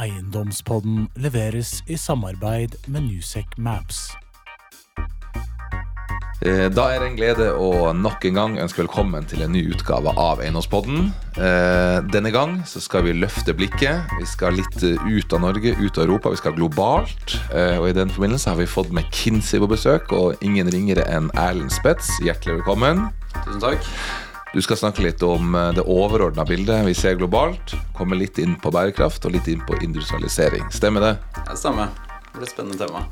Eiendomspodden leveres i samarbeid med Newsec Maps. Eh, Da er det en glede å nok en gang ønske velkommen til en ny utgave av Eiendomspodden. Eh, Denne gang så skal vi løfte blikket. Vi skal litt eh, ut av Norge, ut av Europa. Vi skal globalt. Eh, Og i den forbindelse har vi fått McKinsey på besøk, og ingen ringere enn Erlend Spets. Hjertelig velkommen. Tusen takk. Du skal snakke litt om eh, det overordna bildet vi ser globalt. Komme litt inn på bærekraft og litt inn på industrialisering. Stemmer det? Ja, stemmer. Det blir et spennende tema.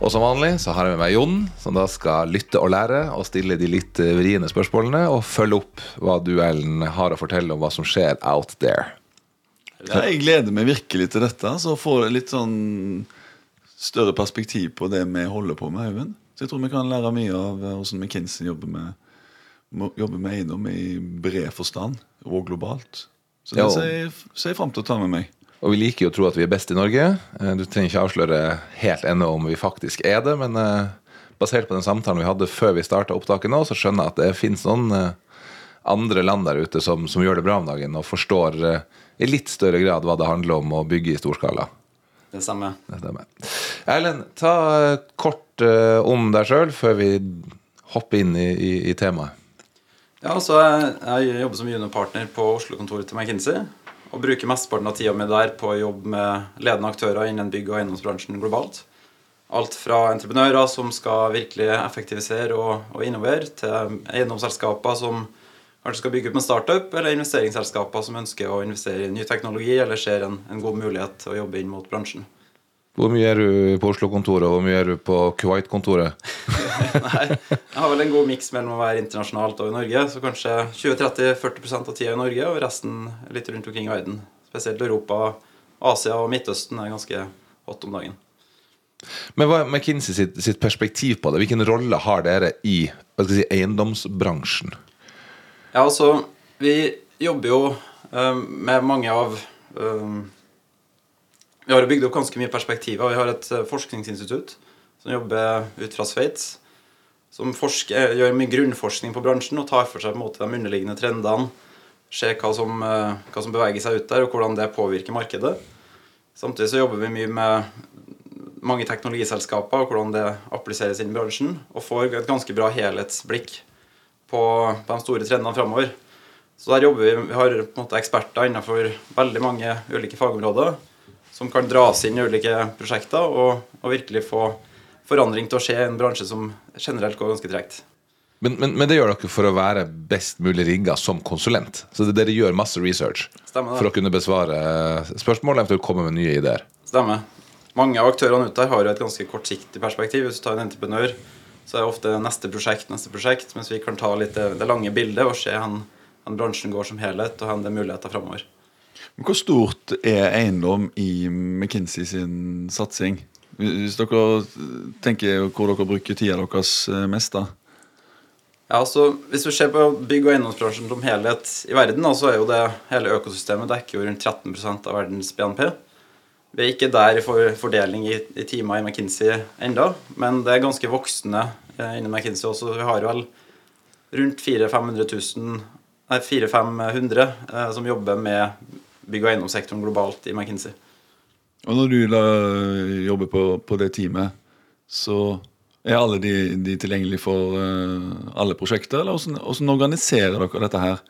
Og som vanlig så har jeg med meg Jon, som da skal lytte og lære og stille de litt eh, vriene spørsmålene og følge opp hva du, Ellen, har å fortelle om hva som skjer out there. Ja, jeg gleder meg virkelig til dette. Så får jeg litt sånn større perspektiv på det vi holder på med. Øyvind. Så jeg tror vi kan lære mye av eh, hvordan McKinsey jobber med, jobber med eiendom i bred forstand, og globalt. Så det Ja, og- ser jeg, ser jeg fram til å ta med meg. Og vi liker jo å tro at vi er best i Norge. Eh, Du trenger ikke avsløre helt ennå om vi faktisk er det, men eh, basert på den samtalen vi hadde før vi starta opptaket nå, så skjønner jeg at det finnes noen eh, andre land der ute som, som gjør det bra om dagen, og forstår i litt større grad hva det handler om å bygge i storskala. Det samme. Det stemmer. Erlend, ta kort om deg sjøl før vi hopper inn i, i, i temaet. Ja, så jeg, jeg jobber som juniorpartner på Oslo-kontoret til McKinsey. Og bruker mesteparten av tida mi der på å jobbe med ledende aktører innen bygg- og eiendomsbransjen globalt. Alt fra entreprenører som skal virkelig effektivisere og, og innovere, til eiendomsselskaper som kanskje skal bygge opp en startup, eller investeringsselskaper som ønsker å investere i ny teknologi eller ser en, en god mulighet til å jobbe inn mot bransjen. Hvor mye er du på Oslo-kontoret, og hvor mye er du på Kuwait-kontoret? Nei, jeg har vel en god miks mellom å være internasjonalt og i Norge. Så kanskje 20-30-40% av tida i Norge, og resten litt rundt omkring i verden. Spesielt Europa, Asia og Midtøsten er ganske hot om dagen. Men hva er McKinsey sitt, sitt perspektiv på det? Hvilken rolle har dere i si, eiendomsbransjen? Ja, altså, vi jobber jo eh, med mange av eh, Vi har bygd opp ganske mye perspektiver. Vi har et eh, forskningsinstitutt som jobber ut fra Sveits. Som forsker, gjør mye grunnforskning på bransjen og tar for seg måte de underliggende trendene. Ser hva som, eh, hva som beveger seg ut der, og hvordan det påvirker markedet. Samtidig så jobber vi mye med mange teknologiselskaper og hvordan det appliseres inn i bransjen. Og får et ganske bra helhetsblikk på, på de store trendene framover. Så der jobber vi, vi har på en måte eksperter innenfor veldig mange ulike fagområder som kan dras inn i ulike prosjekter og, og virkelig få forandring til å skje i en bransje som generelt går ganske tregt. Men, men, men det gjør dere for å være best mulig rigga som konsulent. Så det, dere gjør masse research for å kunne besvare spørsmål, eventuelt komme med nye ideer. Stemmer. Mange av aktørene ute her har jo et ganske kortsiktig perspektiv. Hvis du tar en entreprenør, så er det ofte neste prosjekt, neste prosjekt, mens vi kan ta litt det, det lange bildet og se hvor bransjen går som helhet, og hvor det er muligheter framover. Hvor stort er eiendom i McKinsey sin satsing? Hvis dere tenker hvor dere bruker tida deres eh, mest, da? Ja, altså, Hvis vi ser på bygg- og eiendomsbransjen som helhet i verden, så er jo det hele økosystemet dekker jo rundt 13% av verdens BNP. Vi er ikke der for fordeling i, i timer i McKinsey enda, men det er ganske voksende eh, innen McKinsey også. Vi har vel rundt 400 000 nei, 400-500 eh, som jobber med bygg- og eiendomssektoren globalt i McKinsey. Og når du la, jobber på, på det teamet, så er alle de, de tilgjengelige for uh, alle prosjekter? Eller hvordan, hvordan organiserer dere dette her?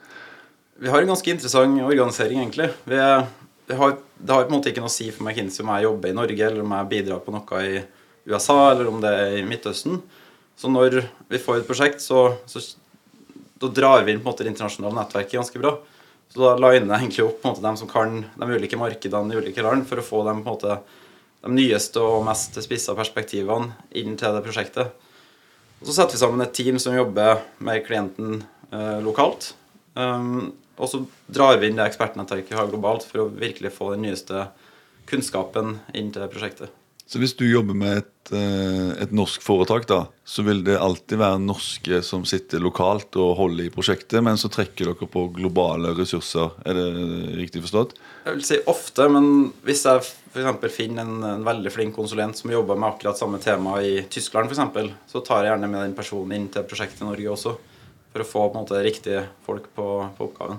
Vi har en ganske interessant organisering, egentlig. Vi, vi har, det har på en måte ikke noe å si for McKinsey om jeg jobber i Norge, eller om jeg bidrar på noe i USA, eller om det er i Midtøsten. Så når vi får et prosjekt, så, så da drar vi inn på en måte det internasjonale nettverket ganske bra. Så da liner jeg egentlig opp måte de som kan de ulike markedene i ulike land, for å få dem måte de nyeste og mest spissa perspektivene inn til det prosjektet. Og Så setter vi sammen et team som jobber med klienten eh, lokalt. Um, og så drar vi inn det ekspertnettverket vi har globalt for å virkelig få den nyeste kunnskapen inn til prosjektet. Så hvis du jobber med et, eh, et norsk foretak, da, så vil det alltid være norske som sitter lokalt og holder i prosjektet, men så trekker dere på globale ressurser. Er det riktig forstått? Jeg vil si ofte, men hvis jeg f.eks. finner en, en veldig flink konsulent som jobber med akkurat samme tema i Tyskland, for eksempel, så tar jeg gjerne med den personen inn til prosjektet i Norge også. For å få på en måte riktige folk på, på oppgaven.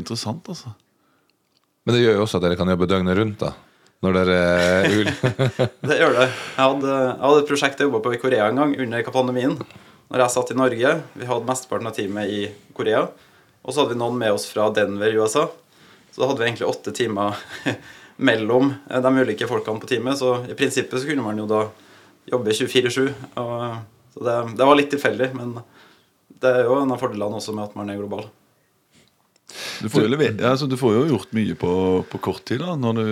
Interessant, altså. Men det gjør jo også at dere kan jobbe døgnet rundt, da. Når dere er ul... Det gjør det. Jeg hadde, jeg hadde et prosjekt jeg jobba på i Korea en gang under pandemien. Når jeg satt i Norge. Vi hadde mesteparten av teamet i Korea. Og så hadde vi noen med oss fra Denver i USA. Så da hadde vi egentlig åtte timer mellom eh, de ulike folkene på teamet. Så i prinsippet så kunne man jo da jobbe 24-7. Så det, det var litt tilfeldig, men det er jo en av fordelene også med at man er global. Du får, jo lever, altså, du får jo gjort mye på, på kort tid, da, når du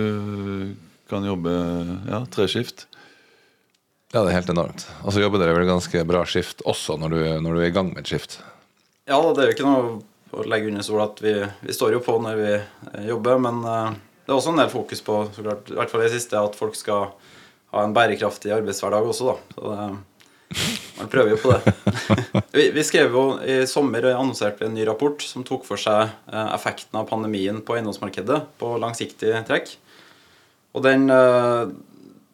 kan jobbe ja, treskift. Ja, det er helt enormt. Og så jobber dere vel ganske bra skift også når du, når du er i gang med et skift. Ja, det er jo ikke noe å legge under stol at vi, vi står jo på når vi eh, jobber, men eh, det er også en del fokus på, så klart, i hvert fall i det siste, at folk skal ha en bærekraftig arbeidshverdag også, da. Så det, man prøver jo på det. vi, vi skrev jo i sommer og annonserte vi en ny rapport som tok for seg eh, effekten av pandemien på eiendomsmarkedet på langsiktig trekk. Og den uh,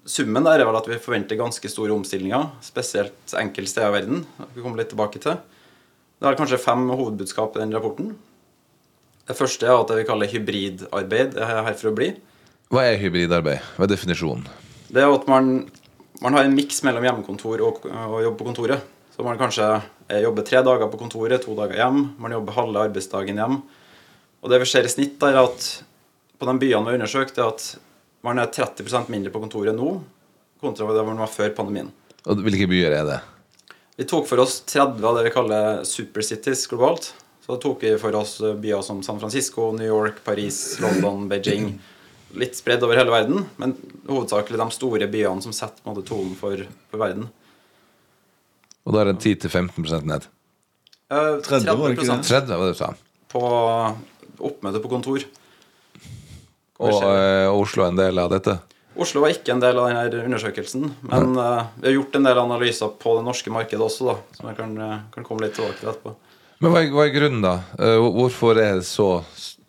summen der er vel at vi forventer ganske store omstillinger, spesielt enkelte steder i verden. Vi kommer litt tilbake til. Det er kanskje fem hovedbudskap i den rapporten. Det første er at det vi kaller hybridarbeid er her for å bli. Hva er hybridarbeid? Hva er definisjonen? Det er at man, man har en miks mellom hjemmekontor og, og jobb på kontoret. Så man kanskje eh, jobber tre dager på kontoret, to dager hjem. Man jobber halve arbeidsdagen hjem. Og det vi ser i snitt, er at på de byene vi har undersøkt, er at man er 30% mindre på kontoret nå kontra det man var før pandemien. Og hvilke byer er det? Vi tok for oss 30 av det vi kaller supercities globalt. Så da tok vi for oss byer som San Francisco, New York, Paris, London, Beijing. Litt spredd over hele verden, men hovedsakelig de store byene som setter på en måte tonen for, for verden. Og da er det 10-15 ned. Eh, 30 var det ikke det? 30% 30 var det du sa. på oppmøte på kontor. Og, eh, Oslo er en del av dette. Oslo var ikke en del av denne undersøkelsen, men eh, vi har gjort en del analyser på det norske markedet også, da, som jeg kan, eh, kan komme litt tilbake til etterpå. Men hva er, hva er grunnen, da? Eh, Hvorfor er det så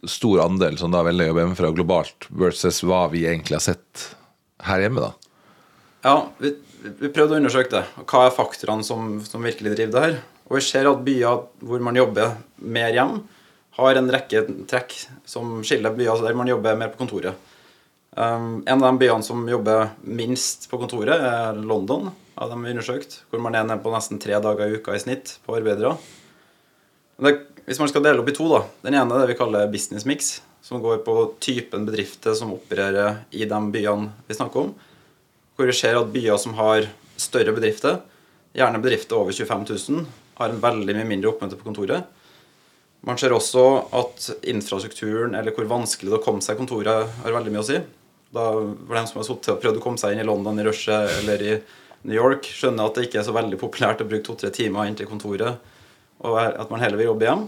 stor andel som da velger å jobbe hjemmefra globalt, versus hva vi egentlig har sett her hjemme, da? Ja, vi, vi prøvde å undersøke det. Hva er faktorene som, som virkelig driver det her? Og vi ser at byer hvor man jobber mer hjem, har en rekke trekk som skiller byer der man jobber mer på kontoret. Um, en av de byene som jobber minst på kontoret, er London, av dem vi undersøkte. undersøkt, hvor man er nede på nesten tre dager i uka i snitt på arbeidere. Det, hvis man skal dele opp i to, da. Den ene er det vi kaller business mix, som går på typen bedrifter som opererer i de byene vi snakker om. Hvor vi ser at byer som har større bedrifter, gjerne bedrifter over 25 000, har en veldig mye mindre oppmøte på kontoret. Man ser også at infrastrukturen, eller hvor vanskelig det er å komme seg i kontoret, har veldig mye å si. Da for dem som har og prøvd å komme seg inn i London, i rushet eller i New York, skjønner at det ikke er så veldig populært å bruke to-tre timer inn til kontoret, og at man heller vil jobbe hjem.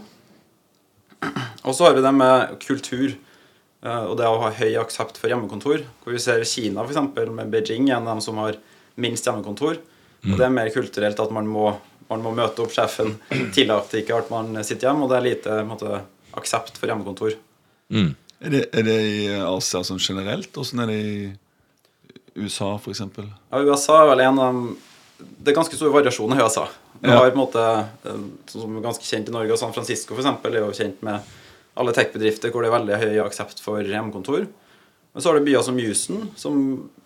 Og så har vi det med kultur eh, og det å ha høy aksept for hjemmekontor. Hvor vi ser Kina eksempel, med Beijing, en av dem som har minst hjemmekontor. Og det er mer kulturelt at man må, man må møte opp sjefen. Tillater ikke at man sitter hjemme, og det er lite en måte, aksept for hjemmekontor. Mm. Er det, er det i Asia sånn generelt? Åssen er det i USA, eksempel? Ja, USA er vel en av dem Det er ganske stor variasjon i USA. Vi har på en måte, eh, sånn som er ganske kjent i Norge, og San Francisco for eksempel, er jo kjent med alle tech-bedrifter hvor det er veldig høy aksept for hjemmekontor. Men så har du byer som Houston, som,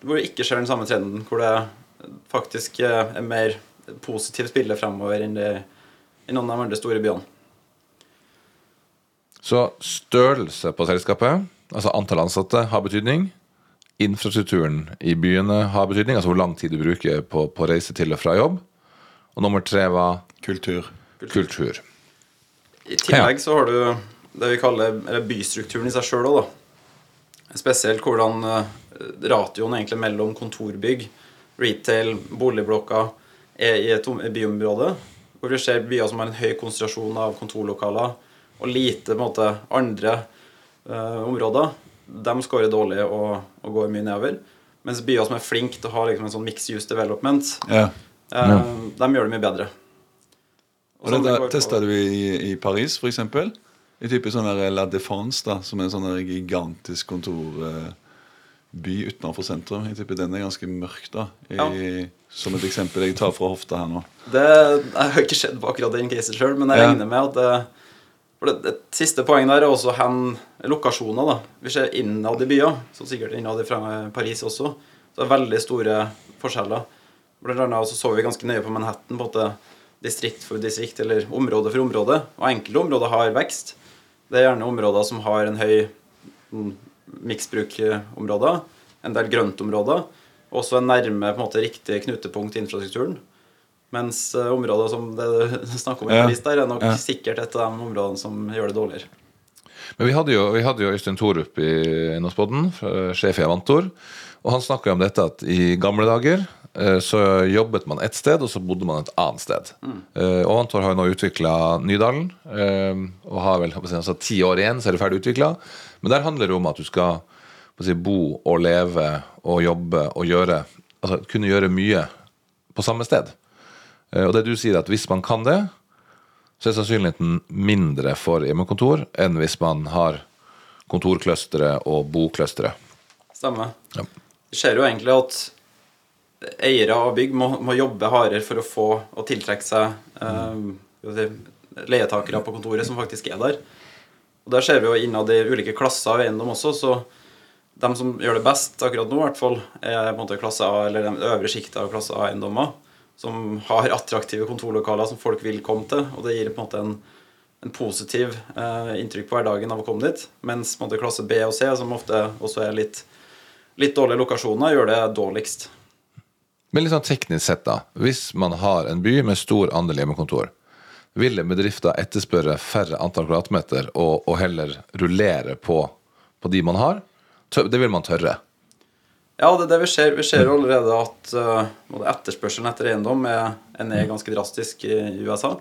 hvor det ikke skjer den samme trenden, hvor det faktisk eh, er mer positivt bilde fremover enn det i noen av de andre store byene. Så størrelse på selskapet, altså antall ansatte, har betydning. Infrastrukturen i byene har betydning, altså hvor lang tid du bruker på, på reise til og fra jobb. Og nummer tre var Kultur. kultur. I tillegg så har du det vi kaller bystrukturen i seg sjøl òg, da. Spesielt hvordan eh, ratioen egentlig mellom kontorbygg, retail, boligblokker er i et byområde. Hvor vi ser byer som har en høy konsentrasjon av kontorlokaler og lite på en måte, andre uh, områder. De scorer dårlig og, og går mye nedover. Mens byer som er flinke til å ha liksom, en sånn mixed use development, Ja. eh, de gjør det mye bedre. Og det testa du i, i Paris, eksempel. I type sånn der La Défense, da, som er en sånn gigantisk kontorby utenfor sentrum. Jeg tipper den er ganske mørk, da. I, Ja. Som et eksempel jeg tar fra hofta her nå. Det, jeg har ikke sett på akkurat den casen sjøl, men jeg Ja. regner med at det, For det, det siste poenget der er også hen lokasjoner. da. Vi ser innad i byer, så sikkert innad i Paris også. Så det er veldig store forskjeller. Blant annet så, så vi ganske nøye på Manhattan, på måte distrikt for distrikt eller område for område. Og enkelte områder har vekst. Det er gjerne områder som har en høy mm, miksbrukområder, en del grøntområder, og også en nærme på en måte riktig knutepunkt i infrastrukturen. Mens eh, områder som det du snakker om i. Paris, der er nok Ja. sikkert et av de områdene som gjør det dårligere. Men vi hadde jo, vi hadde jo Øystein Thorup i Eiendomspodden, sjef i Avantor. Og han snakka om dette at i gamle dager eh, så jobbet man ett sted, og så bodde man et annet sted. Mm. og Avantor har jo nå utvikla Nydalen, og har vel altså, ti år igjen, så er det ferdig utvikla. Men der handler det om at du skal si, bo og leve og jobbe og gjøre Altså kunne gjøre mye på samme sted. Eh, og det du sier, at hvis man kan det, så er sannsynligheten mindre for hjemmekontor enn hvis man har kontorclustere og boclustere. Stemmer. Ja. Det skjer jo egentlig at eiere av bygg må, må jobbe hardere for å få og tiltrekke seg eh, leietakere på kontoret som faktisk er der. Og Der ser vi jo innad i ulike klasser av eiendom også, så de som gjør det best akkurat nå, i hvert fall, er på en måte klasse A, eller den øvre sjiktet av klasse A-eiendommer, som har attraktive kontorlokaler som folk vil komme til, og det gir på en måte en, en positiv eh, inntrykk på hverdagen av å komme dit. Mens måte klasse B og C, som ofte også er litt, litt dårlige lokasjoner, gjør det dårligst. Men litt sånn teknisk sett, da. Hvis man har en by med stor andel hjemmekontor, vil bedrifter etterspørre færre antall kvadratmeter og, og heller rullere på, på de man har? Det vil man tørre. Ja, det er det vi ser. Vi ser jo allerede at uh, etterspørselen etter eiendom er, er ned ganske drastisk i USA.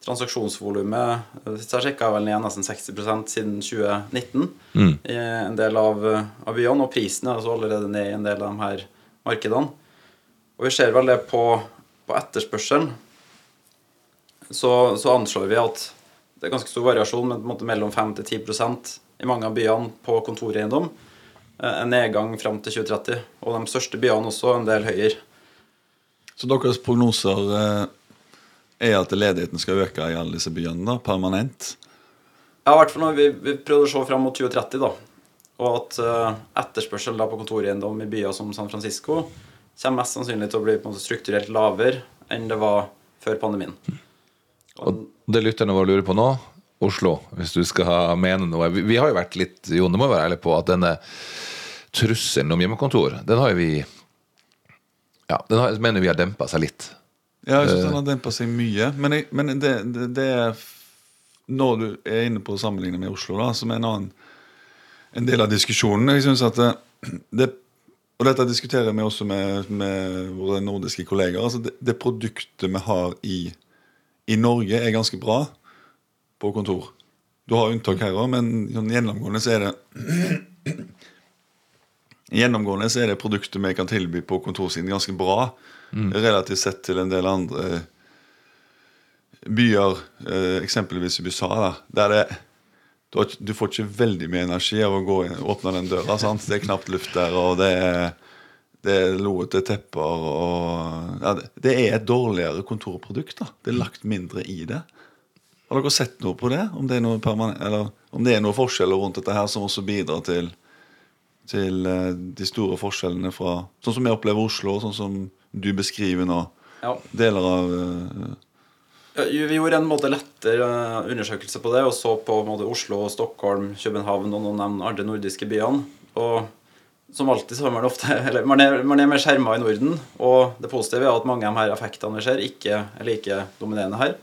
Transaksjonsvolumet eh, sist jeg sjekka, er vel ned nesten 60% siden 2019 i en del av, eh, av byene. Og prisen er altså allerede ned i en del av de her markedene. Og vi ser vel det på, på etterspørselen. Så, så anslår vi at det er ganske stor variasjon, men på en måte mellom 5 til 10% i mange av byene på kontoreiendom. Eh, En nedgang fram til 2030. Og de største byene også en del høyere. Så deres prognoser eh, er at ledigheten skal øke i alle disse byene da, permanent? Ja, i hvert fall når vi, vi prøvde å se fram mot 2030, da. Og at uh, etterspørsel da på kontoreiendom i byer som San Francisco kommer mest sannsynlig til å bli på en måte strukturelt lavere enn det var før pandemien. Og det lytterne våre lurer på nå, Oslo, hvis du skal mene noe Vi, vi har jo vært litt Jon, det må være ærlig på at denne trusselen om hjemmekontor, den har jo vi Ja, den har, mener vi har dempa seg litt. Ja, jeg synes den har dempa seg mye. Men, jeg, men det, det, det Når du er inne på å sammenligne med Oslo, da, som er en annen en del av diskusjonen Jeg synes at det, det Og dette diskuterer vi også med, med våre nordiske kolleger. altså det, det produktet vi har i, i Norge, er ganske bra på kontor. Du har unntak her òg, men sånn gjennomgående så er det Gjennomgående så er det produktet vi kan tilby på kontorsiden, ganske bra. Relativt sett til en del andre byer, eh, eksempelvis i USA, da, der det du, får ikke veldig mye energi av å gå inn, åpne den døra. sant? Det er knapt luft der, og det er, det er loete tepper og ja, det, det er et dårligere kontorprodukt. da. Det er lagt mindre i det. Har dere sett noe på det? Om det er noe, eller, om det er noe forskjeller rundt dette her som også bidrar til, til eh, de store forskjellene fra Sånn som jeg opplever Oslo, og sånn som du beskriver nå. Ja. Deler av eh, Ja, Vi gjorde en måte lettere eh, undersøkelse på det og så på måte, Oslo, Stockholm, København og noen av de andre nordiske byene. Og som alltid så er man ofte eller man er, man er mer skjerma i Norden. Og det positive er at mange av de her effektene vi ser, ikke er like dominerende her.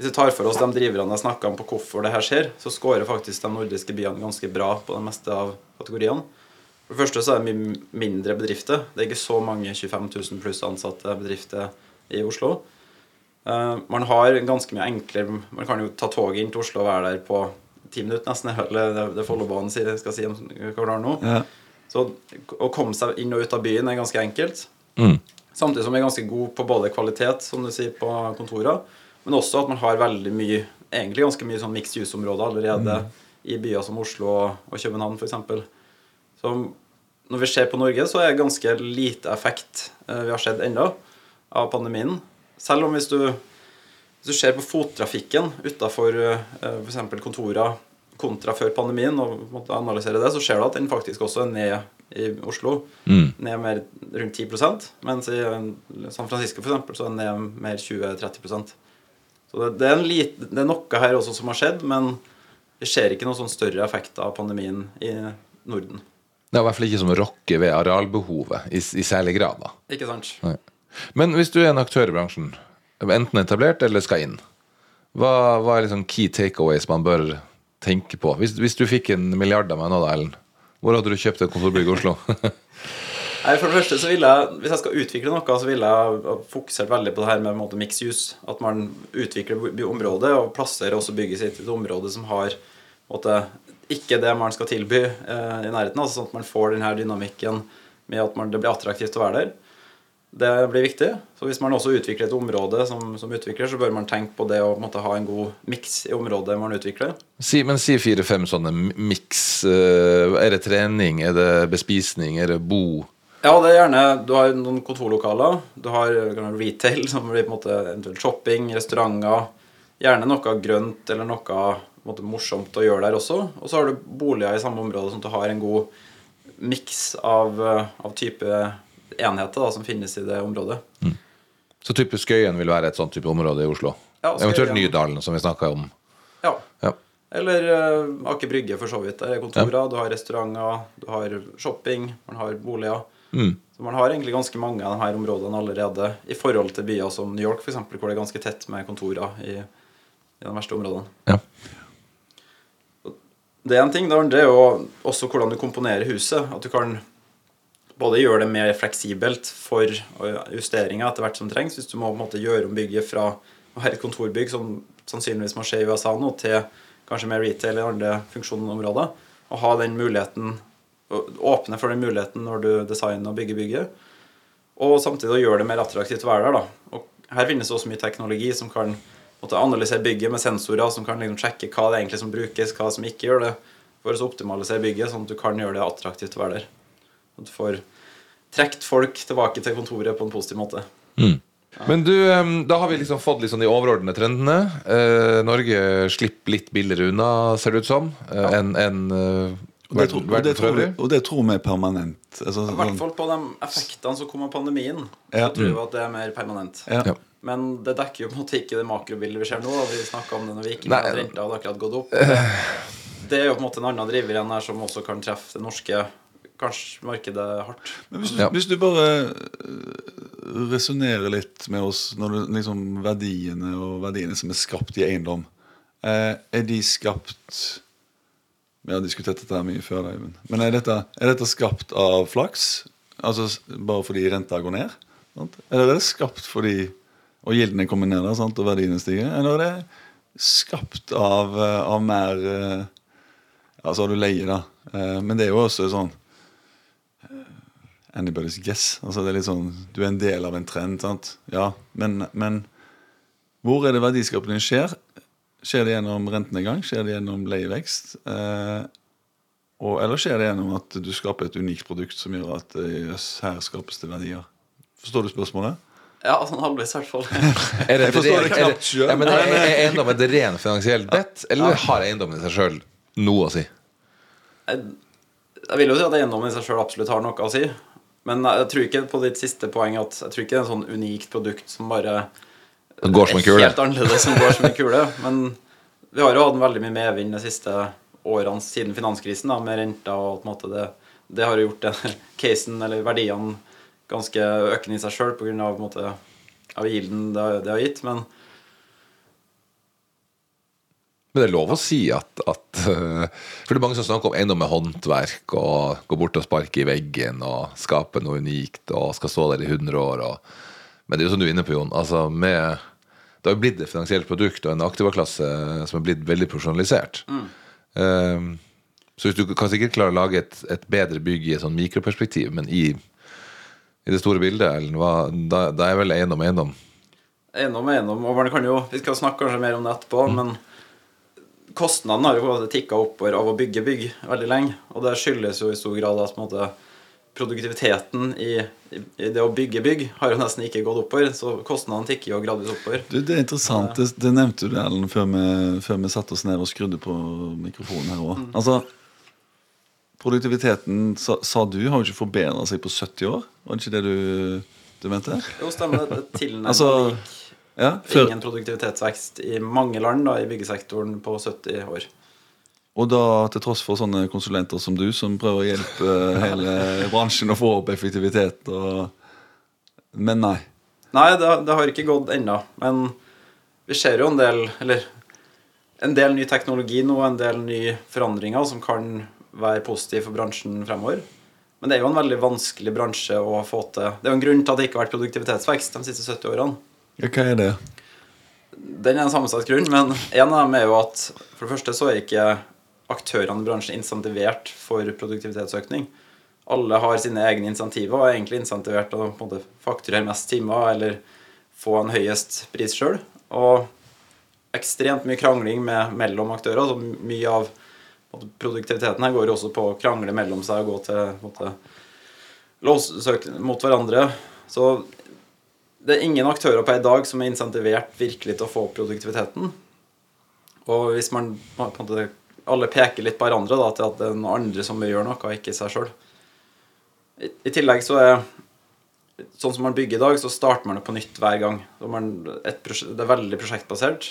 Hvis vi tar for oss de driverne jeg snakka om på hvorfor det her skjer, så scorer faktisk de nordiske byene ganske bra på det meste av kategoriene. For det første så er det mye mindre bedrifter. Det er ikke så mange 25 000 pluss ansatte bedrifter i Oslo. Eh, man har ganske mye enklere Man kan jo ta toget inn til Oslo og være der på ti minutter nesten. Eller det, det Follobanen skal si om hva det er nå. ja. Så å komme seg inn og ut av byen er ganske enkelt. Mm. Samtidig som vi er ganske god på både kvalitet, som du sier, på kontorer, men også at man har veldig mye egentlig ganske mye sånn mixed use-områder allerede i byer som Oslo og København f.eks. Så når vi ser på Norge, så er det ganske lite effekt eh, vi har sett ennå av pandemien. Selv om hvis du Hvis du ser på fottrafikken utafor uh, f.eks. kontorer kontra før pandemien, og måtte analysere det, så ser du at den faktisk også er ned i Oslo. Mm. Ned mer rundt 10 mens i eh, San Francisco eksempel, så er den ned mer 20-30 Så det, det, er en lit, det er noe her også som har skjedd, men vi ser ikke noen sånn større effekter av pandemien i Norden. Det er i hvert fall ikke som rokker ved arealbehovet i, i særlig grad. da. Ikke sant? Nei. Men hvis du er en aktør i bransjen, enten etablert eller skal inn, hva, hva er liksom key takeaways man bør tenke på? Hvis, hvis du fikk en milliard av meg nå, da, Ellen, hvor hadde du kjøpt et kontorbygg i Oslo? Nei, for det første så vil jeg, Hvis jeg skal utvikle noe, så vil jeg fokusert veldig på det her med måte mix use. At man utvikler området og plasserer også bygget sitt i et område som har måte, ikke det man skal tilby eh, i nærheten. Altså sånn at man får denne dynamikken med at man, det blir attraktivt å være der. Det blir viktig. Så hvis man også utvikler et område som, som utvikler, så bør man tenke på det å måte, ha en god miks i området man utvikler. Si, men si fire-fem sånne miks. Eh, er det trening, er det bespisning, er det bo? Ja, det er gjerne Du har noen kontorlokaler. Du har retail, som blir på en måte eventuelt shopping, restauranter. Gjerne noe grønt eller noe måte, morsomt å gjøre der også. Og så har du boliger i samme område, sånn at du har en god miks av, av type enheter da, som finnes i det området. Mm. Så typisk Skøyen vil være et sånt type område i Oslo? Ja, Eventuelt Nydalen, som vi snakka om. Ja. ja. Eller uh, Aker Brygge, for så vidt. Det er kontorer, ja. du har restauranter, du har shopping, man har boliger. Mm. Så man har egentlig ganske mange av disse områdene allerede i forhold til byer som New York, f.eks., hvor det er ganske tett med kontorer i, i de verste områdene. Ja. Det er en ting. Det andre er jo også hvordan du komponerer huset. At du kan både gjøre det mer fleksibelt for justeringer etter hvert som trengs. Hvis du må på en måte gjøre om bygget fra å være et kontorbygg, som sannsynligvis må skje i USA nå, til kanskje mer retail eller andre funksjonsområder, og ha den muligheten åpne for den muligheten når du designer og bygger bygget. Og samtidig gjøre det mer attraktivt å være der. da. Og her finnes det også mye teknologi som kan måtte analysere bygget med sensorer som kan liksom sjekke hva det er egentlig som brukes, hva som ikke gjør det, for å optimalisere bygget, sånn at du kan gjøre det attraktivt å være der. At du får trukket folk tilbake til kontoret på en positiv måte. Mm. Ja. Men du, da har vi liksom fått liksom de overordnede trendene. Eh, Norge slipper litt billigere unna, ser det ut som, eh, ja. enn en, uh, og det, tror, og, det tror vi, og det tror vi er permanent. Altså, I hvert sånn- fall på de effektene som kom av pandemien. Ja. Så tror vi at det er mer permanent. Ja. Men det dekker jo på en måte ikke det makrobildet vi ser nå. Vi snakka om det når vi ikke inn, renta hadde akkurat gått opp. Det er jo på en måte en annen driver igjen her som også kan treffe det norske kanskje markedet hardt. Men hvis du, ja. hvis du bare eh, resonnerer litt med oss når du, liksom verdiene og verdiene som er skapt i eiendom, eh, er de skapt Vi har diskutert dette mye før, Eivind. Men er dette, er dette, skapt av flaks? Altså bare fordi renta går ned? Sant? Eller er det skapt fordi og gildene kommer ned der, sant? og verdiene stiger? Eller er det skapt av, eh, av mer Ja, så har du leie, da. Men det er jo også sånn anybody's guess. Altså det er litt sånn, Du er en del av en trend. sant? Ja, Men, men hvor er det verdiskapningen skjer? Skjer det gjennom rentenedgang? Skjer det gjennom leievekst? Eh, og, eller skjer det gjennom at du skaper et unikt produkt som gjør at yes, eh, her skapes det verdier? Forstår du spørsmålet? Ja, sånn halvveis i hvert fall. er det, jeg forstår det knapt sjøl. Ja, er, er eiendom et ren finansielt debt, eller har eiendommen i seg sjøl noe å si? Jeg, jeg vil jo si at eiendommen i seg sjøl absolutt har noe å si. Men jeg tror ikke på ditt siste poeng at jeg tror ikke det er en sånn unikt produkt som bare det går som en kule. Helt annerledes som går som en kule. Men vi har jo hatt veldig mye medvind de siste årene siden finanskrisen da, med renta. og på en måte det, det har jo gjort den casen, eller verdiene, ganske økende i seg sjøl pga. av gilden det, det har gitt. Men men det er lov å si at, at For det er mange som snakker om eiendom med håndverk og gå bort og sparke i veggen og skape noe unikt og skal stå der i 100 år. Og, men det er jo som du er inne på, Jon. Altså med, det har jo blitt et finansielt produkt og en aktivaklasse som er blitt veldig profesjonalisert. Mm. Um, så hvis du kan sikkert klare å lage et, et bedre bygg i et sånn mikroperspektiv, men i, i det store bildet, Ellen, da, da, er vel eiendom eiendom? Eiendom er eiendom. Og man kan jo, Vi skal snakke kanskje mer om det etterpå, mm. men kostnadene har jo tikka oppover av å bygge bygg veldig lenge. Og det skyldes jo i stor grad at måte, produktiviteten i, i, det å bygge bygg har jo nesten ikke gått oppover. Så kostnadene tikker jo gradvis oppover. Du, det er interessant. Det, det nevnte du, Ellen, før vi, før vi satte oss ned og skrudde på mikrofonen her òg. Altså, produktiviteten, sa, sa du, har jo ikke forbedra seg på 70 år. Var det ikke det du, du mente? Jo, stemmer det. tilnærmet Altså, lik Ja, ingen produktivitetsvekst i mange land da, i byggesektoren på 70 år. Og da til tross for sånne konsulenter som du, som prøver å hjelpe hele bransjen å få opp effektivitet og Men nei. Nei, det, det har ikke gått ennå. Men vi ser jo en del Eller en del ny teknologi nå, en del nye forandringer som kan være positive for bransjen fremover. Men det er jo en veldig vanskelig bransje å få til. Det er jo en grunn til at det ikke har vært produktivitetsvekst de siste 70 årene. Ja, hva er det? Den er en sammensatt grunn, men en av dem er jo at for det første så er ikke aktørene i bransjen insentivert for produktivitetsøkning. Alle har sine egne insentiver og er egentlig insentivert til å fakturere mest timer eller få en høyest pris sjøl. Og ekstremt mye krangling med, mellom aktører. Så mye av måte, produktiviteten her går også på å krangle mellom seg og gå til måte, låssøk mot hverandre. Så det er ingen aktører på i dag som er insentivert virkelig til å få opp produktiviteten. Og hvis man på en måte, alle peker litt på hverandre da, til at det er noen andre som gjør noe, og ikke seg sjøl. I, I tillegg så er Sånn som man bygger i dag, så starter man det på nytt hver gang. Man, prosjekt, det er veldig prosjektbasert.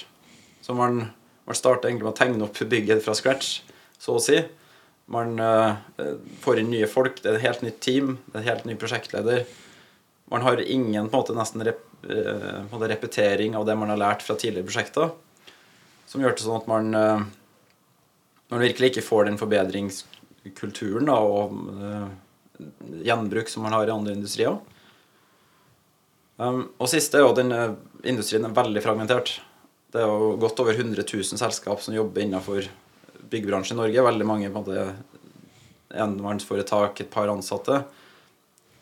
Så man, man starter egentlig med å tegne opp bygget fra scratch, så å si. Man uh, får inn nye folk, det er et helt nytt team, det er en helt ny prosjektleder. Man har ingen på en måte nesten rep, uh, på en måte repetering av det man har lært fra tidligere prosjekter. Som gjør det sånn at man, eh, man virkelig ikke får den forbedringskulturen da, og uh, gjenbruk som man har i andre industrier. Um, og siste er jo at den eh, industrien er veldig fragmentert. Det er jo godt over 100 000 selskap som jobber innenfor byggebransjen i Norge. Veldig mange på en måte enmannsforetak, et par ansatte.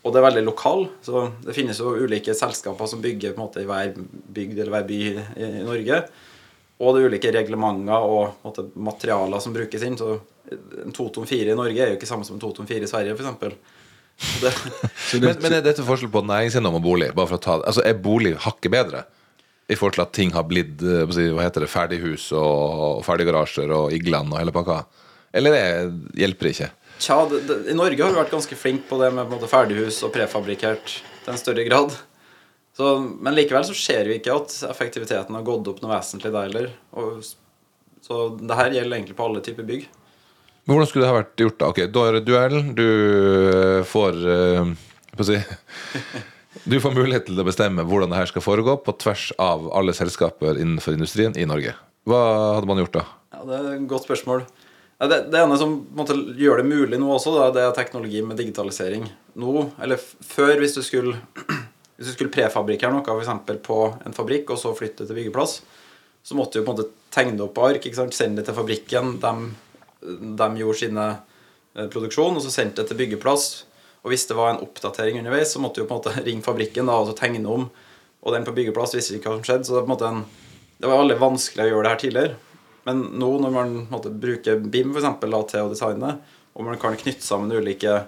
Og det er veldig lokal, så det finnes jo ulike selskaper som bygger på en måte i hver bygd eller hver by i, i Norge. Og det er ulike reglementer og på måte, materialer som brukes inn. Så en Totom 4 i Norge er jo ikke samme som en Totom 4 i Sverige, f.eks. Det, Men, men er dette forskjell på næringseiendom og bolig? Bare for å ta det. Altså, Er bolig hakket bedre? I forhold til at ting har blitt eh, hva heter det, ferdighus og ferdiggarasjer og Igland og hele pakka? Eller det hjelper ikke? Tja, det, det, I Norge har vi vært ganske flinke på det med på måte, ferdighus og prefabrikkert til en større grad. Så, men likevel så ser vi ikke at effektiviteten har gått opp noe vesentlig der heller. Så det her gjelder egentlig på alle typer bygg. Men hvordan skulle det ha vært gjort? da? Ok, Da er det duell. Du eh, får eh, hva skal si Du får mulighet til å bestemme hvordan det her skal foregå på tvers av alle selskaper innenfor industrien i Norge. Hva hadde man gjort da? Ja, Det er et godt spørsmål. Det, det ene som på måte, gjør det mulig nå også, da, det er teknologi med digitalisering. Nå, eller før, hvis du skulle, hvis du skulle prefabrikkere noe f.eks. på en fabrikk, og så flytte til byggeplass, så måtte du på en måte tegne opp ark, sende det til fabrikken. De, de gjorde sine eh, produksjon, og så sendte det til byggeplass. Og hvis det var en oppdatering underveis, så måtte du på en måte ringe fabrikken da, og tegne om. Og den på byggeplass visste ikke hva som skjedde. Så det, på en måte en, det var veldig vanskelig å gjøre det her tidligere. Men nå når man måte, bruker BIM for eksempel, da, til å designe, og man kan knytte sammen ulike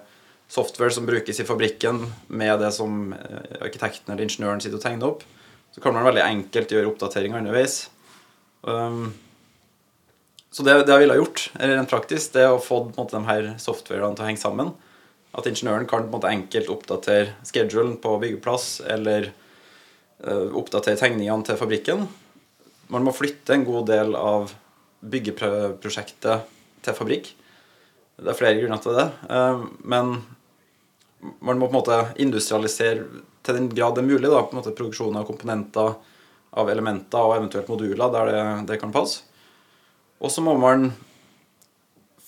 software som brukes i fabrikken med det som eh, arkitekten eller ingeniøren sitter og tegner opp, så kan man veldig enkelt gjøre oppdateringer underveis. Um, så det, det jeg ville ha gjort, rent praktisk, det er å få måte, de her softwarene til å henge sammen. At ingeniøren kan en måte enkelt oppdatere schedulen på byggeplass, eller uh, oppdatere tegningene til fabrikken. Man må flytte en god del av byggeprosjektet til fabrikk. Det er flere grunner til det. Uh, Men man må på en måte industrialisere til den grad det er mulig da, på en måte produksjon av komponenter, av elementer og eventuelt moduler der det, det kan passe. Og så må man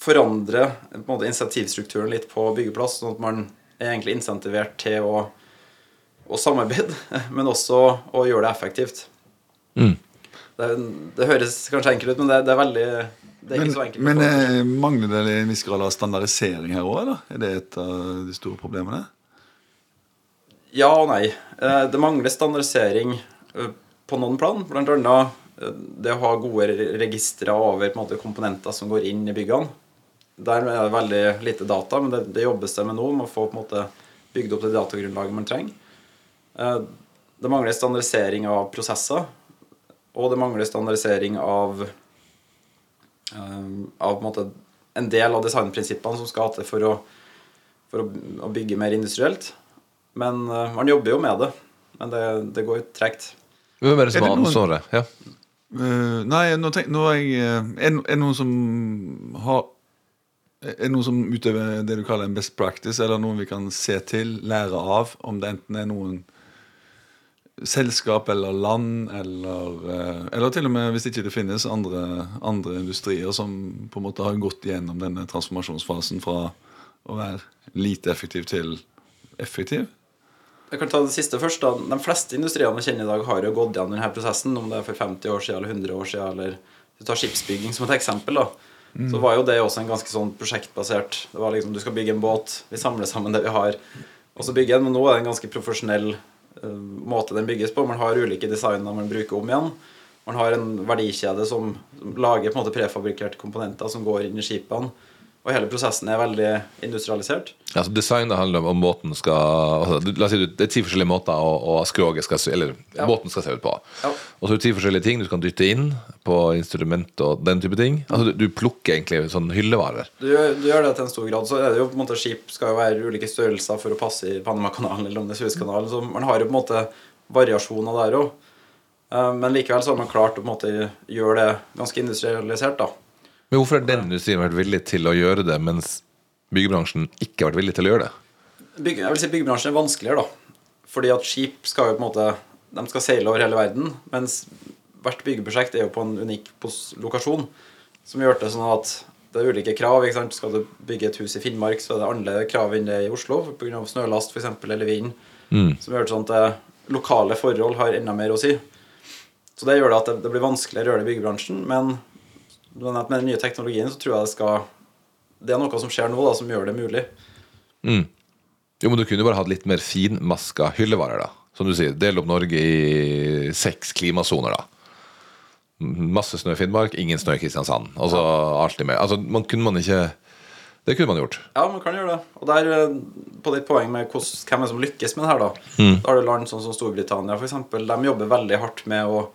forandre på en måte, insentivstrukturen litt på byggeplass, sånn at man er egentlig insentivert til å, å samarbeide, men også å gjøre det effektivt. Mm. Det, det høres kanskje enkelt ut, men det, det er veldig Det er Men, ikke så enkelt. men eh, mangler det en viss grad av standardisering her òg, eller? Er det et av de store problemene? Ja og nei. Eh, Det mangler standardisering eh, på noen plan. Blant annet eh, det å ha gode re- registre over på en måte, komponenter som går inn i byggene. Der er det veldig lite data, men det, det jobbes det med nå. Med å få på en måte bygd opp det datagrunnlaget man trenger. Eh, det mangler standardisering av prosesser. Og det mangler standardisering av Av på en måte en del av designprinsippene som skal til for å, for å, bygge mer industrielt. Men eh, man jobber jo med det. Men det, det går jo tregt. Hvem er det som ansvaret? Ja. Uh, nei, nå, tenk, nå er jeg eh, Er er noen som har Er det noen som utøver det du kaller en best practice, eller noen vi kan se til, lære av, om det enten er noen selskap eller land, eller eh, Eller til og med, hvis ikke det finnes, andre, andre industrier som på en måte har gått gjennom denne transformasjonsfasen fra å være lite effektiv til effektiv. Jeg kan ta det siste først. da. De fleste industriene vi kjenner i dag, har jo gått gjennom denne prosessen. Om det er for 50 år siden eller 100 år siden. Eller du tar skipsbygging som et eksempel. da. Så var jo det også en ganske sånn prosjektbasert. Det var liksom, Du skal bygge en båt, vi samler sammen det vi har, og så bygge en. Men nå er det en ganske profesjonell måte den bygges på. Man har ulike designer man bruker om igjen. Man har en verdikjede som, som lager på en måte prefabrikkerte komponenter som går inn i skipene. Og hele prosessen er veldig industrialisert. Ja, så Designet handler om måten skal altså, La oss si Det er ti forskjellige måter å, å skroget skal Eller Ja. båten skal se ut på. Ja. Og så er det ti forskjellige ting du kan dytte inn på instrument og den type ting. Altså Du, du plukker egentlig sånn hyllevarer. Du, du gjør det til en stor grad. Så er det jo på en måte Skip skal jo være ulike størrelser for å passe i Panamakanalen eller om det er Suezkanalen. Så man har jo på en måte variasjoner der òg. Men likevel så har man klart å på en måte gjøre det ganske industrialisert. da Men hvorfor har den industrien vært villig til å gjøre det, mens byggebransjen ikke har vært villig til å gjøre det? Bygge, jeg vil si Byggebransjen er vanskeligere, da. Fordi at skip skal jo på en måte De skal seile over hele verden. Mens hvert byggeprosjekt er jo på en unik lokasjon. Som gjør det sånn at det er ulike krav. ikke sant? Skal du bygge et hus i Finnmark, så er det annerledes krav enn det i Oslo pga. snølast for eksempel, eller vind. Som gjør det sånn at lokale forhold har enda mer å si. Så det gjør det at det, det blir vanskeligere å gjøre det i byggebransjen. Men men nevnt, med den nye teknologien så tror jeg det skal Det er noe som skjer nå, da, som gjør det mulig. Mm. Jo, men Du kunne jo bare hatt litt mer finmaska hyllevarer. da Som du sier, Del opp Norge i seks klimasoner. da Masse snø i Finnmark, ingen snø i Kristiansand. Altså alltid med Altså, man kunne man ikke Det kunne man gjort. Ja, man kan gjøre det. Og der, eh, på ditt poeng med hvem som lykkes med det her, da. Da har du land sånn som Storbritannia, eksempel. De jobber veldig hardt med å,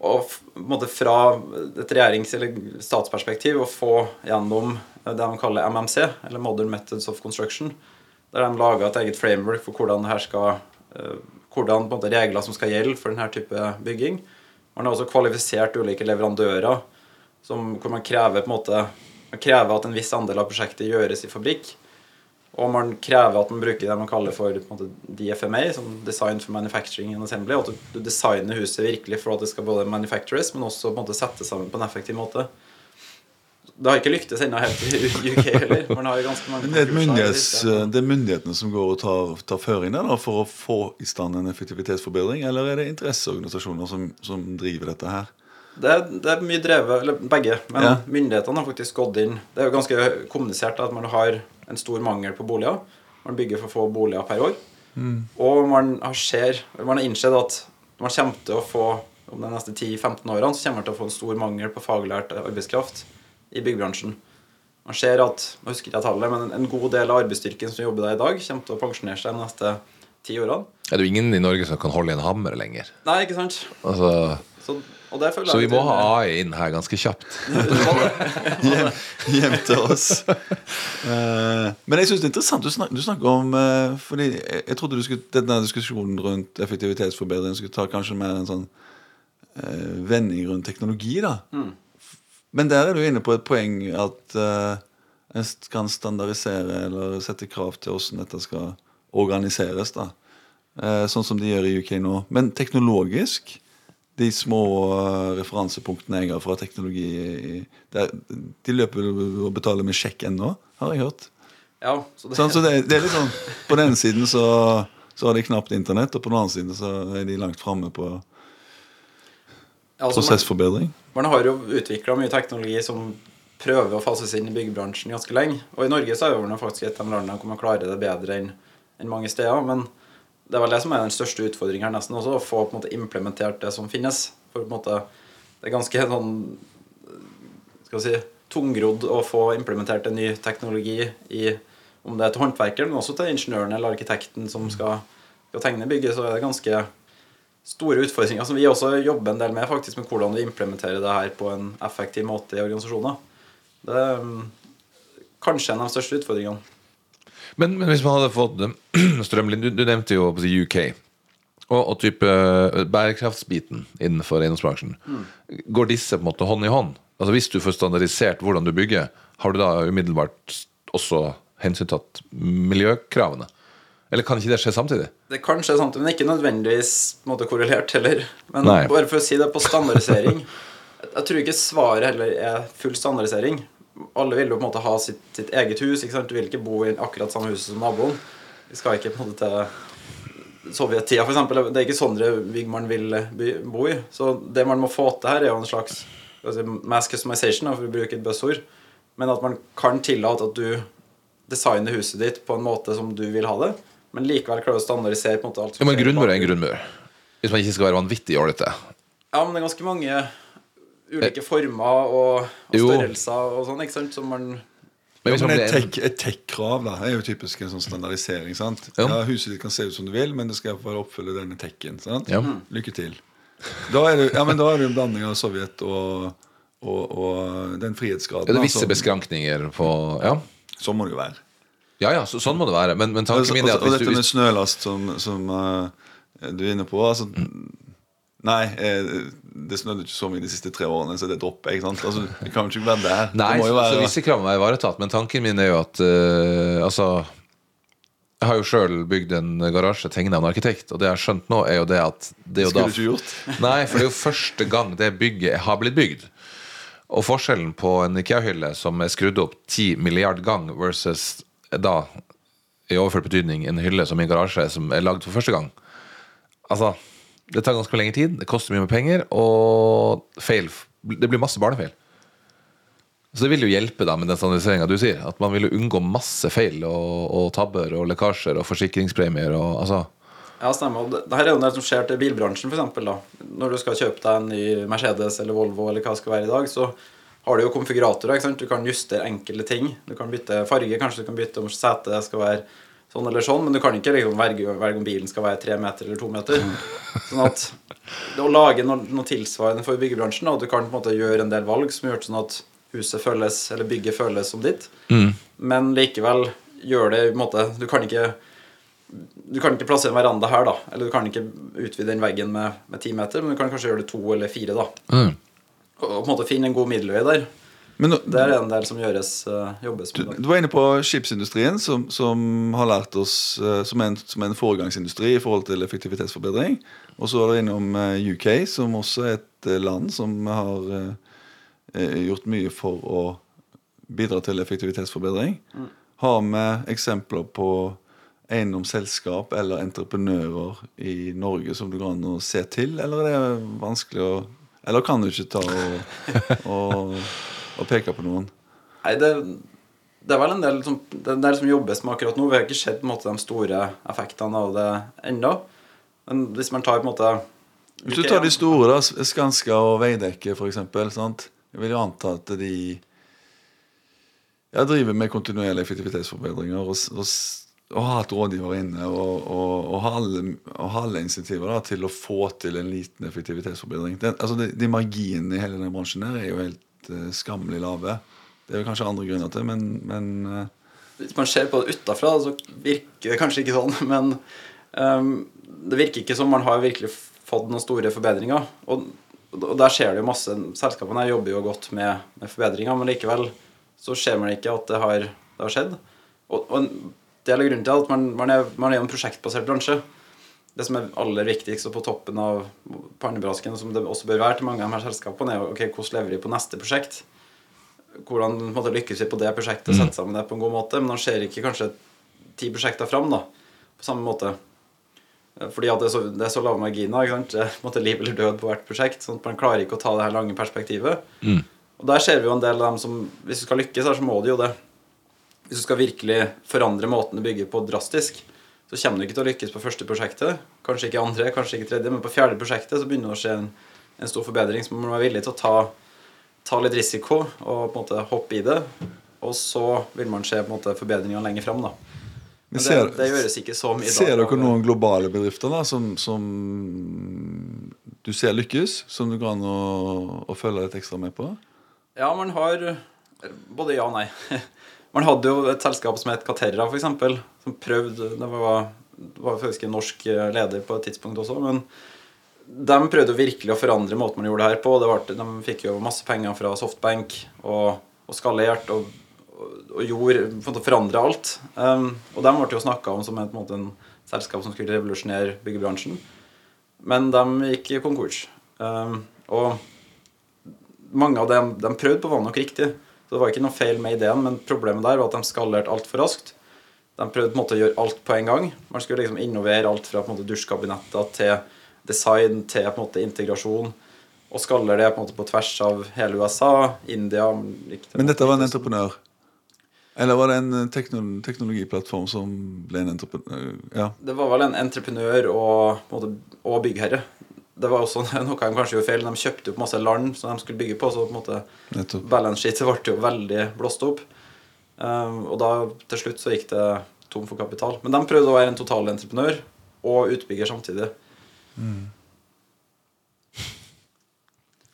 en måte fra et regjerings- eller statsperspektiv å få gjennom det de kaller MMC, eller Modern Methods of Construction. Der de lager et eget framework for hvordan skal eh, hvordan måte, regler som skal gjelde for denne type bygging. Man har også kvalifisert ulike leverandører som, hvor man krever måte man krever at en viss andel av prosjektet gjøres i fabrikk. Og man krever at man bruker det man kaller for måte, DFMA, som Design for Manufacturing and Assembly. At du, du designer huset virkelig for at det skal både manufactures, men også på en måte settes sammen på en effektiv måte. Det har ikke lyktes ennå helt i UK heller. Man har ganske mange det er, myndighets, det er myndighetene som går og tar, tar føring da, for å få i stand en effektivitetsforbedring, eller er det interesseorganisasjoner som, som driver dette her? Det det er mye drevet, eller begge, men Ja. myndighetene har faktisk gått inn Det er jo ganske kommunisert at man har en stor mangel på boliger. Man bygger for få boliger per år. Og man har, ser, man har innsett at man kommer til å få om de neste 10-15 årene så kommer man til å få en stor mangel på faglært arbeidskraft i byggebransjen. Man ser at jeg husker ikke tallet, men en god del av arbeidsstyrken som jobber der i dag, kommer til å pensjonere seg de neste ti årene. Er det jo ingen i Norge som kan holde i en hammer lenger? Nei, ikke sant? Altså, Så, så vi må ha AI inn her ganske kjapt. hjem, hjem til oss. Eh, men jeg syns det er interessant du, snakker, du snakker om eh, Fordi jeg, jeg trodde du skulle, denne diskusjonen rundt effektivitetsforbedring skulle ta kanskje mer en sånn eh, vending rundt teknologi. da Men der er du inne på et poeng at eh, en kan standardisere eller sette krav til hvordan dette skal organiseres. da Eh, Sånn som de gjør i UK nå. Men teknologisk de små eh, referansepunktene jeg har fra teknologi De løper og betaler med sjekk ennå, har jeg hørt. Ja, så det, Sånn, så det, det er litt sånn På den siden så, så har de knapt internett, og på den andre siden så er de langt framme på altså, prosessforbedring. Man har jo utvikla mye teknologi som prøver å fases inn i byggebransjen ganske lenge. Og i Norge så er man faktisk et av de landene hvor man klarer det bedre enn enn mange steder. Men det er vel det som er den største utfordringen her nesten også, å få på en måte implementert det som finnes. For på en måte Det er ganske sånn Skal vi si tungrodd å få implementert en ny teknologi i om det er til håndverkeren, men også til ingeniøren eller arkitekten som skal, skal tegne bygget, så er det ganske store utfordringer som vi også jobber en del med, faktisk, med hvordan vi implementerer det her på en effektiv måte i organisasjoner. Det er mm, kanskje en av de største utfordringene. Men, men hvis man hadde fått strømlinje du, du nevnte jo på UK. Og, og type eh, bærekraftsbiten innenfor eiendomsbransjen. Går disse på en måte hånd i hånd? Altså Hvis du får standardisert hvordan du bygger, har du da umiddelbart også hensyntatt miljøkravene? Eller kan ikke det skje samtidig? Det kan skje samtidig, men ikke nødvendigvis måte, korrelert heller. Men Nei. bare for å si det på standardisering Jeg tror ikke svaret heller er full standardisering. Alle vil jo på en måte ha sitt, sitt eget hus. Du vil ikke bo i akkurat samme hus som naboen. Vi skal ikke på en måte til sovjettida, f.eks. Det er ikke sånne bygg man vil bo i. Så det man må få til her, er jo en slags si, mass customization, for å bruke et buzzord. Men at man kan tillate at du designer huset ditt på en måte som du vil ha det, men likevel klarer å standardisere på en måte alt Ja, men grunnmur er en grunnmur. Hvis man ikke skal være vanvittig jålete. Ja, men det er ganske mange ulike former og, og størrelser og sånn, ikke sant, som man Men Ja, men et tech-krav da, er jo typisk en sånn standardisering. sant? Ja. Ja. Huset ditt kan se ut som du vil, men det skal bare oppfylle denne tech-en. sant? Ja. Lykke til. Da er det, ja, men da er det en blanding av Sovjet og, og, og den frihetsgraden. er det visse altså, beskrankninger på Ja, Sånn må det jo være. ja, ja så, sånn må det være. Men, men Og, tanken min er at og hvis dette med snølast som, som uh, du er inne på altså, Nei, eh, det snødde ikke så mye de siste tre årene, så det dropper jeg. sant? Altså, det kan jo ikke være der. Nei, det må jo være, så visse krav må ivaretatt. Men tanken min er jo at uh, Altså Jeg har jo sjøl bygd en garasje tegna av en arkitekt, og det jeg har skjønt nå, er jo det at det er jo Skulle da du ikke gjort. Nei, for det er jo første gang det bygget har blitt bygd. Og forskjellen på en IKEA-hylle som er skrudd opp 10 milliard gang versus da, i overført betydning, en hylle som i en garasje som er lagd for første gang Altså, det tar ganske lenge tid, det koster mye med penger, og feil Det blir masse barnefeil. Så det vil jo hjelpe da med den standardiseringa du sier. At man vil jo unngå masse feil og, og tabber og lekkasjer og forsikringspremier og altså Ja, stemmer. Det, her er jo det som skjer til bilbransjen, f.eks. Når du skal kjøpe deg en ny Mercedes eller Volvo eller hva det skal være i dag, så har du jo konfiguratorer. ikke sant? Du kan justere enkelte ting. Du kan bytte farge, kanskje du kan bytte om setet skal være sånn eller sånn, men du kan ikke liksom velge, velge om bilen skal være tre meter eller to meter. Sånn at det å lage noe, noe tilsvarende for byggebransjen, og at du kan på en måte gjøre en del valg som gjør sånn at huset føles, eller bygget føles som ditt, men likevel gjør det på en måte Du kan ikke du kan ikke plassere en veranda her, da. Eller du kan ikke utvide den veggen med, ti meter, men du kan kanskje gjøre det to eller fire, da. mm. Og på en måte finne en god middelvei der. Men Det er en del som gjøres, eh, jobbes med. Du, du var inne på skipsindustrien, som, som har lært oss eh, som en, som en foregangsindustri i forhold til effektivitetsforbedring. Og så er du innom eh, UK, som også er et land som har eh, gjort mye for å bidra til effektivitetsforbedring. Har vi eksempler på eiendomsselskap eller entreprenører i Norge som det går an å se til, eller er det vanskelig å Eller kan du ikke ta og, og, og peker på noen? Nei, det, det er vel en del som, det er som jobbes med akkurat nå. Vi har ikke sett måte, de store effektene av det ennå. Men hvis man tar på en måte Hvis du tar de store, da, Skanska og Veidekke f.eks. Jeg vil jo anta at de ja, driver med kontinuerlige effektivitetsforbedringer og, og, og har hatt rådgiver inne og, og, og, har alle, alle insentiver da, til å få til en liten effektivitetsforbedring. Den, altså de, de marginene i hele denne bransjen her er jo helt eh, skammelig lave. Det er jo kanskje andre grunner til, men, men eh, Hvis man ser på det utafra, så virker det kanskje ikke sånn. Men um, det virker ikke som man har virkelig fått noen store forbedringer. Og, og der skjer det jo masse Selskapene her jobber jo godt med, med forbedringer, men likevel så ser man ikke at det har, det har skjedd. Og, og en del av grunnen til at man, man, er, er en prosjektbasert bransje. Det som er aller viktigst og på toppen av pannebrasken, som det også bør være til mange av de her selskapene, er ok, hvordan lever de på neste prosjekt hvordan måtte lykkes vi på det prosjektet, sette sammen det på en god måte. Men man ser ikke kanskje ti prosjekter fram da, på samme måte. Eh, Fordi at det er så, det er så lave marginer. ikke sant? Det er på en måte liv eller død på hvert prosjekt. sånn at Man klarer ikke å ta det her lange perspektivet. Og der ser vi jo en del av dem som Hvis du skal lykkes her, så må du jo det. Hvis du skal virkelig forandre måten du bygger på drastisk, så kommer du ikke til å lykkes på første prosjektet. Kanskje ikke andre, kanskje ikke tredje, men på fjerde prosjektet så begynner det å skje en, en stor forbedring. Så man må være villig til å ta ta litt risiko og på en måte hoppe i det. Og så vil man se på en måte forbedringene lenger fram. da. Men det, ser- det gjøres ikke så mye Ser dere noen globale bedrifter da som, som du ser lykkes, som du går an å, å følge litt ekstra med på? Ja, man har Både ja og nei. Man hadde jo et selskap som het Caterra, f.eks., som prøvde Det var, var faktisk en norsk eh, leder på et tidspunkt også, men de prøvde jo virkelig å forandre måten man gjorde det her på. Det var, de fikk jo masse penger fra Softbank og, og skalert og, og, gjorde forandre alt. Um, og de ble jo snakka om som et, en, en selskap som skulle revolusjonere byggebransjen. Men de gikk konkurs. Um, og mange av dem de prøvde på var nok riktig. Så det var ikke noe feil med ideen, men problemet der var at de skalerte altfor raskt. De prøvde på en måte å gjøre alt på en gang. Man skulle liksom innovere alt fra på en måte dusjkabinetter til design til på en måte integrasjon. Og skaller det på en måte på tvers av hele USA, India Men dette var en entreprenør? Eller var det en teknologiplattform som ble en entreprenør? Ja. Det var vel en entreprenør og, og byggherre. Det var også noe de kanskje gjorde feil. De kjøpte opp masse land som de skulle bygge på. Så på en måte balance sheetet ble jo veldig blåst opp. Um, og da til slutt så gikk det tom for kapital. Men de prøvde å være en totalentreprenør og utbygger samtidig.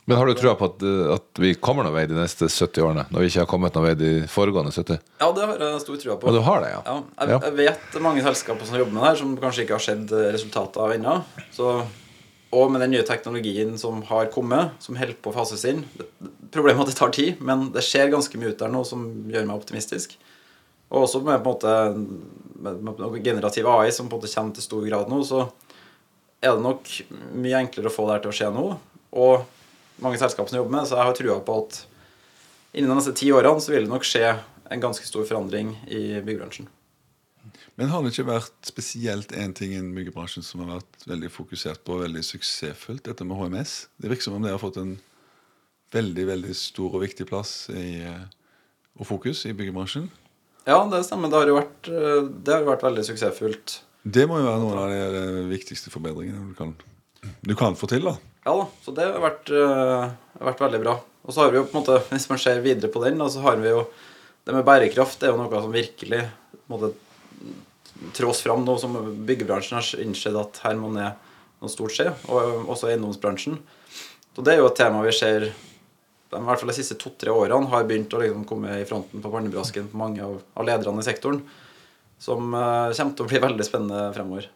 Men har du trua på at, eh, at vi kommer noen vei de neste 70 årene? Når vi ikke har kommet noen vei de foregående 70? Ja, det har jeg stor trua på. Og du har det, ja? Ja, jeg, jeg vet mange selskaper som jobber med det her, som kanskje ikke har sett resultater av ennå. Så- Og med den nye teknologien som har kommet, som holder på å fases inn Problemet er at det tar tid, men det skjer ganske mye ut der nå som gjør meg optimistisk. Og også med på en måte med, generativ AI som på en måte kommer til stor grad nå, så er det nok mye enklere å få det her til å skje nå. Og mange selskap som jobber med så jeg har trua på at innen de neste ti årene så vil det nok skje en ganske stor forandring i byggebransjen. Men har det ikke vært spesielt én ting innen byggebransjen som har vært veldig fokusert på og veldig suksessfullt, dette med HMS? Det virker som om det har fått en veldig veldig stor og viktig plass i, eh, og fokus i byggebransjen. Ja, det stemmer. Det har jo vært, eh, det har vært veldig suksessfullt. Det må jo være noen av de eh, viktigste forbedringene du kan, du kan få til. da. Ja da, så det har vært, har vært veldig bra. Og så har vi jo på en måte, hvis man ser videre på den, da, så har vi jo det med bærekraft. Det er jo noe som virkelig på en måte, trås fram nå, som byggebransjen har innsett at her må ned noe stort skje. Og også eiendomsbransjen. Så det er jo et tema vi ser de, i hvert fall de siste to-tre årene har begynt å liksom komme i fronten på pannebrasken på mange av, av lederne i sektoren. Som uh, kommer til å bli veldig spennende fremover.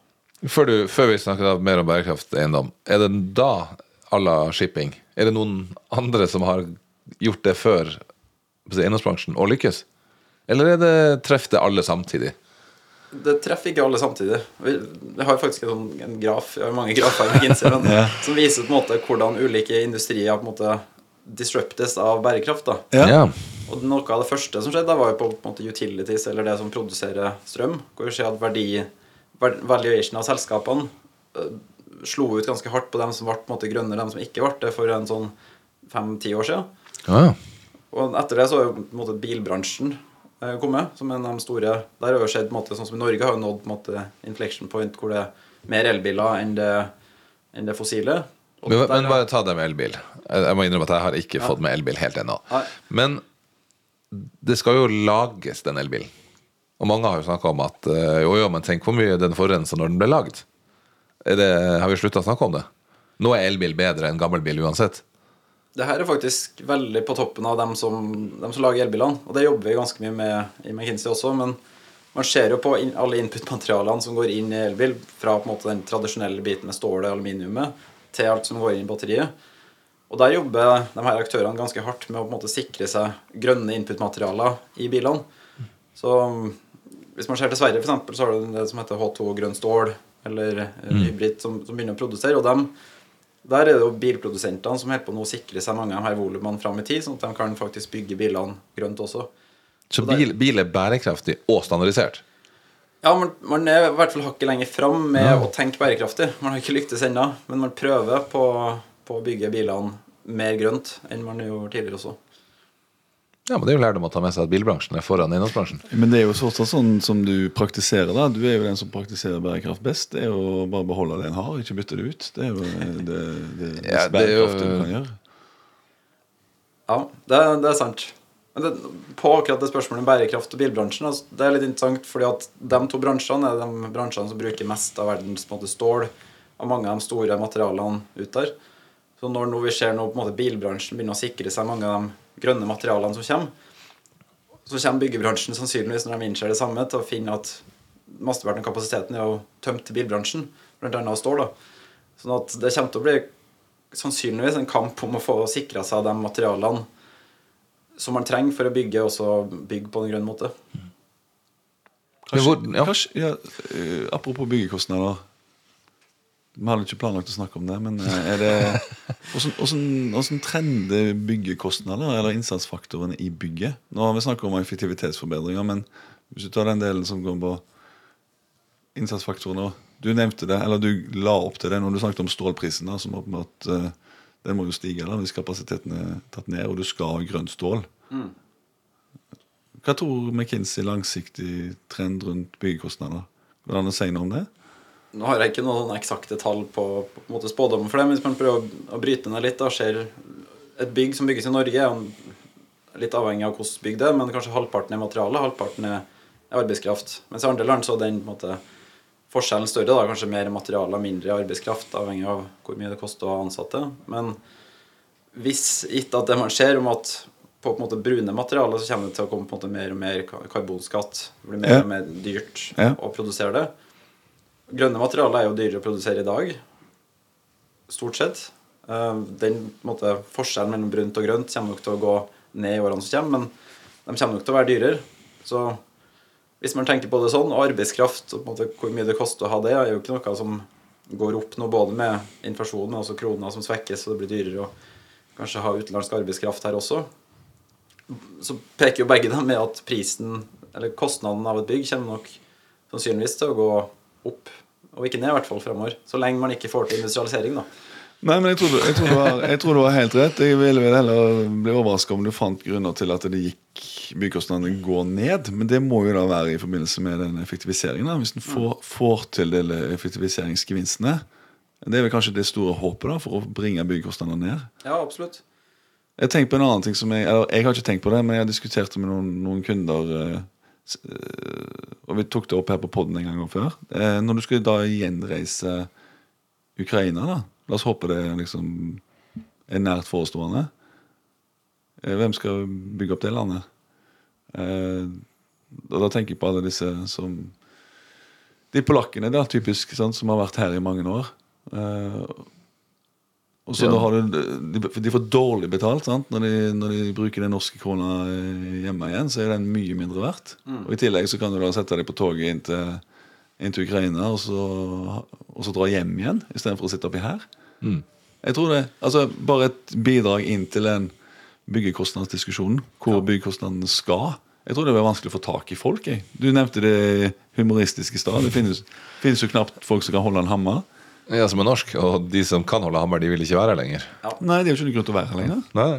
Før, du, før vi snakker mer om bærekraft eiendom, er det da à la shipping? Er det noen andre som har gjort det før eiendomsbransjen og lykkes? Eller er det treff det alle samtidig? Det treffer ikke alle samtidig. Vi, vi har faktisk en, sånn, en graf Vi har mange grafer i McKinsey, men, som viser på en måte hvordan ulike industrier på en måte disruptes av bærekraft. da Ja. Og Noe av det første som skjedde, da var jo på, på en måte utilities, eller det som produserer strøm. Hvor vi ser at verdi, valuation av selskapene øh, slo ut ganske hardt på dem som ble på en måte grønne, dem som ikke ble det for en sånn fem-ti år siden. Ja, ja. Og etter det så har jo på en måte bilbransjen eh, kommet som en av de store. Der har jo skjedd på en måte, sånn som i Norge har jo nådd på en måte inflection point hvor det er mer elbiler enn det, enn det fossile. Men, der- men bare ta det med elbil. Jeg må innrømme at jeg har ikke fått med elbil helt ennå. Nei. Men det skal jo lages, den elbilen. Og mange har jo snakka om at eh, jo, jo, men tenk hvor mye den forurensa når den ble lagd. Det, har vi slutta å snakke om det? Nå er elbil bedre enn gammel bil uansett. Det her er faktisk veldig på toppen av dem som, dem som lager elbilene. Og det jobber vi ganske mye med i McKinsey også. Men man ser jo på in alle input-materialene som går inn i elbil, fra på en måte den tradisjonelle biten med stålet og aluminiumet, til alt som går inn i batteriet. Og der jobber de her aktørene ganske hardt med å på en måte sikre seg grønne input-materialer i bilene. Så hvis man ser til Sverige, eksempel, så har du det som heter H2 grønn stål, eller mm. hybrid, som, som begynner å produsere. Og dem, der er det jo bilprodusentene som holder på nå å sikre seg mange av de her volumene fram i tid, sånn at de kan faktisk bygge bilene grønt også. Så bil, bil er bærekraftig og standardisert. Ja, man, man er i hvert fall hakket lenger fram med å tenke bærekraftig. Man har ikke lyktes ennå, men man prøver på, på å bygge bilene mer grønt enn man gjorde tidligere også. Ja, men Det er jo lærdom å ta med seg at bilbransjen er foran eiendomsbransjen. Men det er jo fortsatt sånn som du praktiserer. da Du er jo den som praktiserer bærekraft best. Det er jo bare å beholde det en har, ikke bytte det ut. Det er jo det, det, det Ja, det er jo- du kan gjøre. Ja, det, det er sant. Men det, på akkurat det spørsmålet om bærekraft og bilbransjen, altså, det er litt interessant fordi at de to bransjene er de bransjene som bruker mest av verdens på en måte, stål og mange av de store materialene ut der. Så når nå vi ser nå på en måte bilbransjen begynner å sikre seg mange av de grønne materialene som kommer, så kommer byggebransjen sannsynligvis når de innser det samme, til å finne at mesteparten av kapasiteten er jo tømt til bilbransjen, bl.a. stål. da. Sånn at det kommer til å bli sannsynligvis en kamp om å få sikra seg de materialene som man trenger for å bygge, også bygge på en grønn måte. Kanskje, ja. Kanskje, ja, eh, apropos byggekostnader. Vi hadde ikke planlagt å snakke om det, men eh, er det hvordan, hvordan, hvordan trender byggekostnader eller innsatsfaktorene i bygget? Nå har vi snakket om effektivitetsforbedringer, men hvis du tar den delen som går på innsatsfaktorene Du nevnte det, eller du la opp til det når du snakket om stålprisen, da, som åpenbart uh, den må jo stige da, hvis kapasiteten er tatt ned, og du skal ha grønt stål. Hva tror McKinsey langsiktig trend rundt byggekostnader? Går det an å si noe om det? Nå har jeg ikke noen eksakte tall på, på, en måte spådommen for det, men hvis man prøver å, bryte ned litt, da ser et bygg som bygges i Norge, er litt avhengig av hvordan bygg det er, men kanskje halvparten er materiale, halvparten er arbeidskraft. Mens i andre land så er den måte, forskjellen større. da, Kanskje mer materialer, mindre arbeidskraft, avhengig av hvor mye det koster å ha ansatte. Men hvis gitt at det man ser om at på, på en måte brune materialer, så kommer det til å komme på en måte mer og mer karbonskatt. Det blir mer Ja. og mer dyrt Ja. å produsere det. Grønne materialer er jo dyrere å produsere i dag. Stort sett. Eh, Den måte, forskjellen mellom brunt og grønt kommer nok til å gå ned i årene som kommer, men de kommer nok til å være dyrere. Så hvis man tenker på det sånn, og arbeidskraft og måte hvor mye det koster å ha det, er jo ikke noe som går opp nå, både med inflasjonen men også kroner som svekkes, og det blir dyrere å kanskje ha utenlandsk arbeidskraft her også. Så peker jo begge dem med at prisen, eller kostnaden av et bygg, kommer nok sannsynligvis til å gå opp, og ikke ned i hvert fall fremover. Så lenge man ikke får til industrialisering, da. Nei, men jeg tror, du, jeg, tror jeg tror du har helt rett. Jeg ville vel heller bli overraska om du fant grunner til at det gikk byggekostnadene går ned. Men det må jo da være i forbindelse med den effektiviseringen. da, Hvis en får, får til de effektiviseringsgevinstene. Det er vel kanskje det store håpet da, for å bringe byggekostnadene ned. Ja, absolutt. Jeg har tenkt på en annen ting som jeg Eller jeg har ikke tenkt på det, men jeg har diskutert det med noen, noen kunder. Eh, Og vi tok det opp her på poden en gang før. Eh, Når du skulle da gjenreise Ukraina, da La oss håpe det liksom er nært forestående. Eh, Hvem skal bygge opp det landet? Og da tenker jeg på alle disse som De polakkene, da, typisk, sant, som har vært her i mange år. Og så Ja. har du, de, de får dårlig betalt sant? Når, de, når de bruker den norske krona eh, hjemme igjen. Så er den mye mindre verdt. Og I tillegg så kan du da sette deg på toget inn til, inn til Ukraina og så, og så dra hjem igjen istedenfor å sitte oppi her. Jeg tror det, altså Bare et bidrag inn til den byggekostnadsdiskusjonen. Hvor byggekostnadene skal. Jeg tror det blir vanskelig å få tak i folk. Jeg. Du nevnte det humoristiske i stad. Det finnes, finnes jo knapt folk som kan holde en hammer. Ja, som er norsk. Og de som kan holde hammer, de vil ikke være her lenger. Nei, de har ikke noen grunn til å være her lenger. Nei.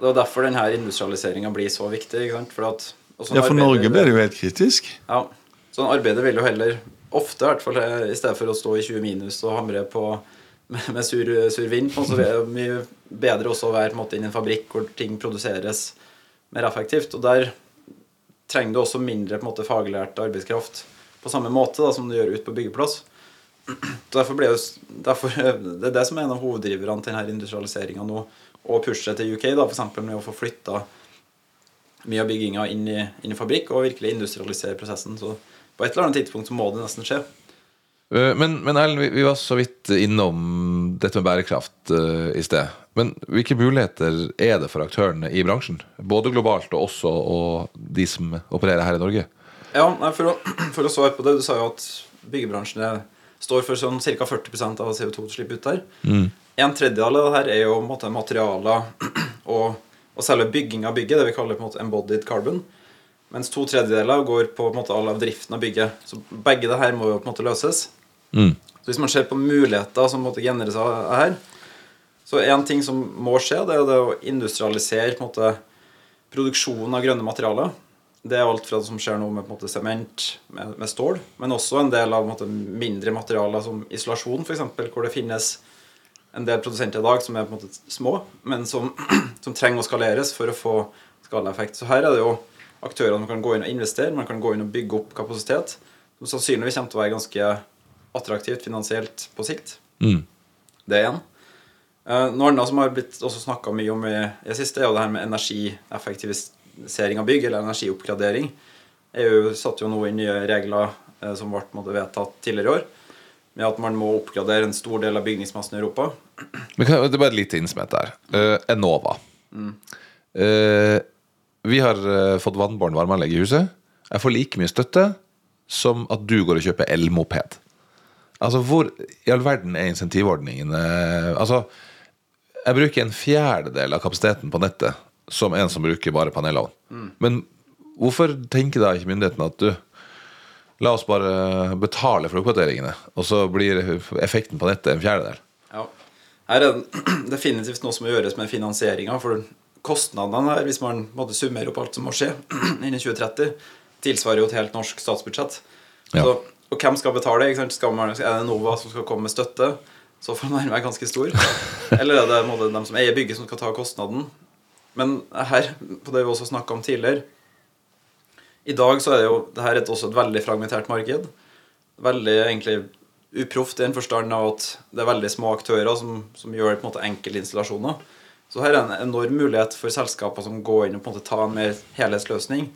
Det er derfor denne industrialiseringa blir så viktig. ikke sant? For at, og sånn Ja, For arbeider- Norge ble det jo helt kritisk. Ja, sånn arbeidet vil jo heller ofte, i hvert fall i stedet for å stå i 20 minus og hamre på med, med sur, sur vind, på, så er det mye bedre også å være på en måte, inn i en fabrikk hvor ting produseres mer effektivt. Og der trenger du også mindre på en måte, faglært arbeidskraft på samme måte da, som du gjør ute på byggeplass. Derfor ble derfor, det er det som er en av hoveddriverne til denne industrialiseringa nå, og pushet til UK, da, f.eks. med å få flytta mye av bygginga inn i, inn i fabrikk og virkelig industrialisere prosessen. Så på et eller annet tidspunkt så må det nesten skje. Eh, Men, men Erlend, vi, vi var så vidt innom dette med bærekraft uh, i sted. Men hvilke muligheter er det for aktørene i bransjen? Både globalt og også og de som opererer her i Norge? Ja, for, å, for å svare på det, du sa jo at byggebransjen er, står for sånn ca. 40% av CO2-utslipp ut der. En tredjedel av det her er jo måte, materialer og, og selve bygging av bygget, det vi kaller på en måte embodied carbon. Mens to tredjedeler går på, på måte, all av driften av bygget. Så begge det her må jo på en måte løses. Mm. Så hvis man ser på muligheter som måtte generere seg her, så en ting som må skje, det er det å industrialisere på en måte, produksjonen av grønne materialer. Det er alt fra det som skjer nå med måte, sement, med, med stål, men også en del av måte, mindre materialer som isolasjon, f.eks., hvor det finnes en del produsenter i dag som er på en måte små, men som, som trenger å skaleres for å få skalaeffekt. Så her er det jo aktører som kan gå inn og investere, man kan gå inn og bygge opp kapasitet, som sannsynligvis kommer til å være ganske attraktivt finansielt på sikt. Mm. Det er én. Uh, noe annet som har blitt også snakka mye om i det siste, er jo det her med energieffektivisering av bygg, eller energioppgradering. EU satte jo nå inn nye regler uh, som ble vedtatt tidligere i år, med at man må oppgradere en stor del av bygningsmassen i Europa. Men kan, det er bare et lite innsmett der. Uh, Enova. Uh, vi har uh, fått vannbåren varmeanlegg i huset. Jeg får like mye støtte som at du går og kjøper elmoped. Altså, hvor i all verden er insentivordningen? Uh, altså, jeg bruker en fjerdedel av kapasiteten på nettet som en som bruker bare panelovn. Men hvorfor tenker da ikke myndighetene at du La oss bare betale for oppdateringene, og så blir effekten på nettet en fjerdedel. Ja. Her er det definitivt noe som må gjøres med finansieringa. For kostnadene her, hvis man måtte summere opp alt som må skje innen 2030, tilsvarer jo et helt norsk statsbudsjett. Ja. Så, og hvem skal betale? Skal man, er det Nova som skal komme med støtte? Så får den være ganske stor. Eller er det dem de som eier bygget, som skal ta kostnaden? Men her, på det vi også snakka om tidligere I dag så er det jo det her er også et veldig fragmentert marked. Veldig egentlig uproft i den forstand av at det er veldig små aktører som, som gjør på en måte enkeltinstallasjoner. Så her er en enorm mulighet for selskaper som går inn og på en måte tar en mer helhetsløsning,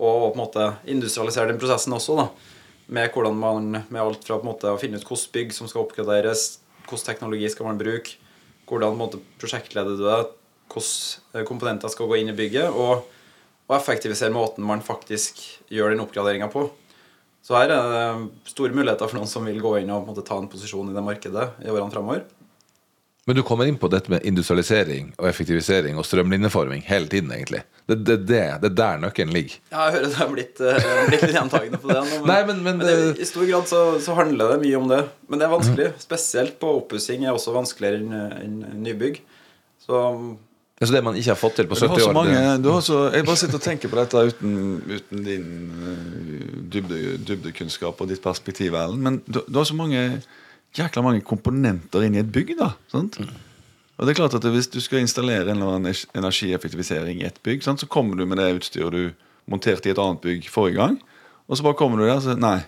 og på en måte industrialisere den prosessen også. da, Med hvordan man, med alt fra på en måte å finne ut hvilke bygg som skal oppgraderes, hvilken teknologi skal man bruke, hvordan på en måte prosjektleder du det, hvilke komponenter skal gå inn i bygget, og, og effektivisere måten man faktisk gjør den oppgraderinga på. Så her er det store muligheter for noen som vil gå inn og en ta en posisjon i det markedet i årene framover. Men du kommer inn på dette med industrialisering og effektivisering og strømlinjeforming hele tiden, egentlig. Det det, det, det er der nøkkelen ligger. Ja, jeg hører det har blitt, uh, blitt litt gjentagende på det. Nå, men, Nei, men- men det, det- i stor grad så, så handler det mye om det. Men det er vanskelig. Spesielt på oppussing er også vanskeligere enn enn nybygg. Så Er det man ikke har fått til på 70 år. mange, du har så, jeg bare sitter og tenker på dette uten, uten din eh, dybde, dybdekunnskap og ditt perspektiv, Erlend. Men du, du har så mange jækla mange komponenter inni et bygg. da, sant? Og det er klart at Hvis du skal installere en eller annen energieffektivisering i et bygg, sant, så kommer du med det utstyret du monterte i et annet bygg forrige gang. Og så bare kommer du der og sier nei,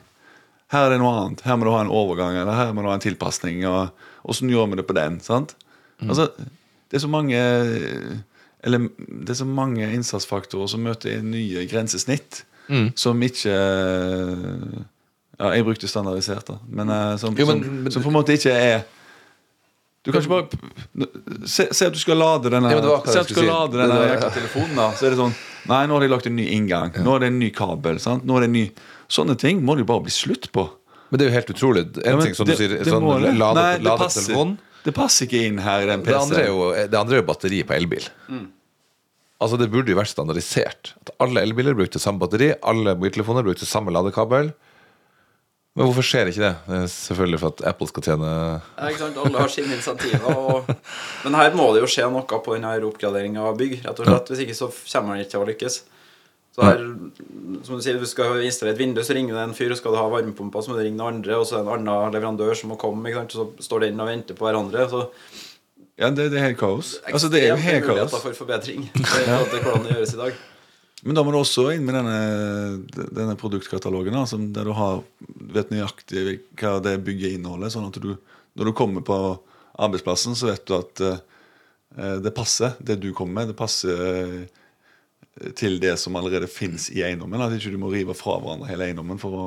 her er det noe annet. Her må du ha en overgang eller her må du ha en tilpasning. og Åssen gjør vi det på den? sant? Altså, det er så mange eller, det er så mange innsatsfaktorer som møter nye grensesnitt, som ikke Ja, jeg brukte standardisert, da, men, eh, som, Jo, men- som, som på en måte ikke er Du kan ikke bare Se, se at du skal lade denne Ja, Se at du skal si. lade denne jækla telefonen, da. Så er det sånn Nei, nå har de lagt en ny inngang. Nå er det en ny kabel. Sant? Nå er det en ny Sånne ting må det jo bare bli slutt på. Men det er jo helt utrolig. En Ja, ting som det- du sier, sånn lade, Nei, lade telefonen. Det passer ikke inn her i den Det andre, er PC-en. jo, det andre er jo batteri på elbil. Altså Det burde jo vært standardisert. At Alle elbiler brukte samme batteri, alle mobiltelefoner brukte samme ladekabel. Men hvorfor skjer ikke det? Det er selvfølgelig for at Apple skal tjene ja, ikke sant, alle har sine insentiver. Og, men her må det jo skje noe på denne oppgraderinga av bygg. rett og slett, Hvis ikke så kommer man ikke til å lykkes. Så her, som du sier, du skal installere et vindu, så ringer du en fyr. og Skal du ha varmepumpa, så må du ringe noen andre. Og så er det en annen leverandør som må komme. Så står den og venter på hverandre. så Ja, det, det er helt kaos. Altså, det er jo helt kaos. for forbedring. Det er hvordan det gjøres i dag. Men da må du også inn med denne, denne produktkatalogen, som, der du har vet nøyaktig hva det bygget inneholder. Sånn at du, når du kommer på arbeidsplassen, så vet du at uh, det passer, det du kommer med. Det passer eh, til det som allerede fins i eiendommen. At ikke du må rive fra hverandre hele eiendommen for å,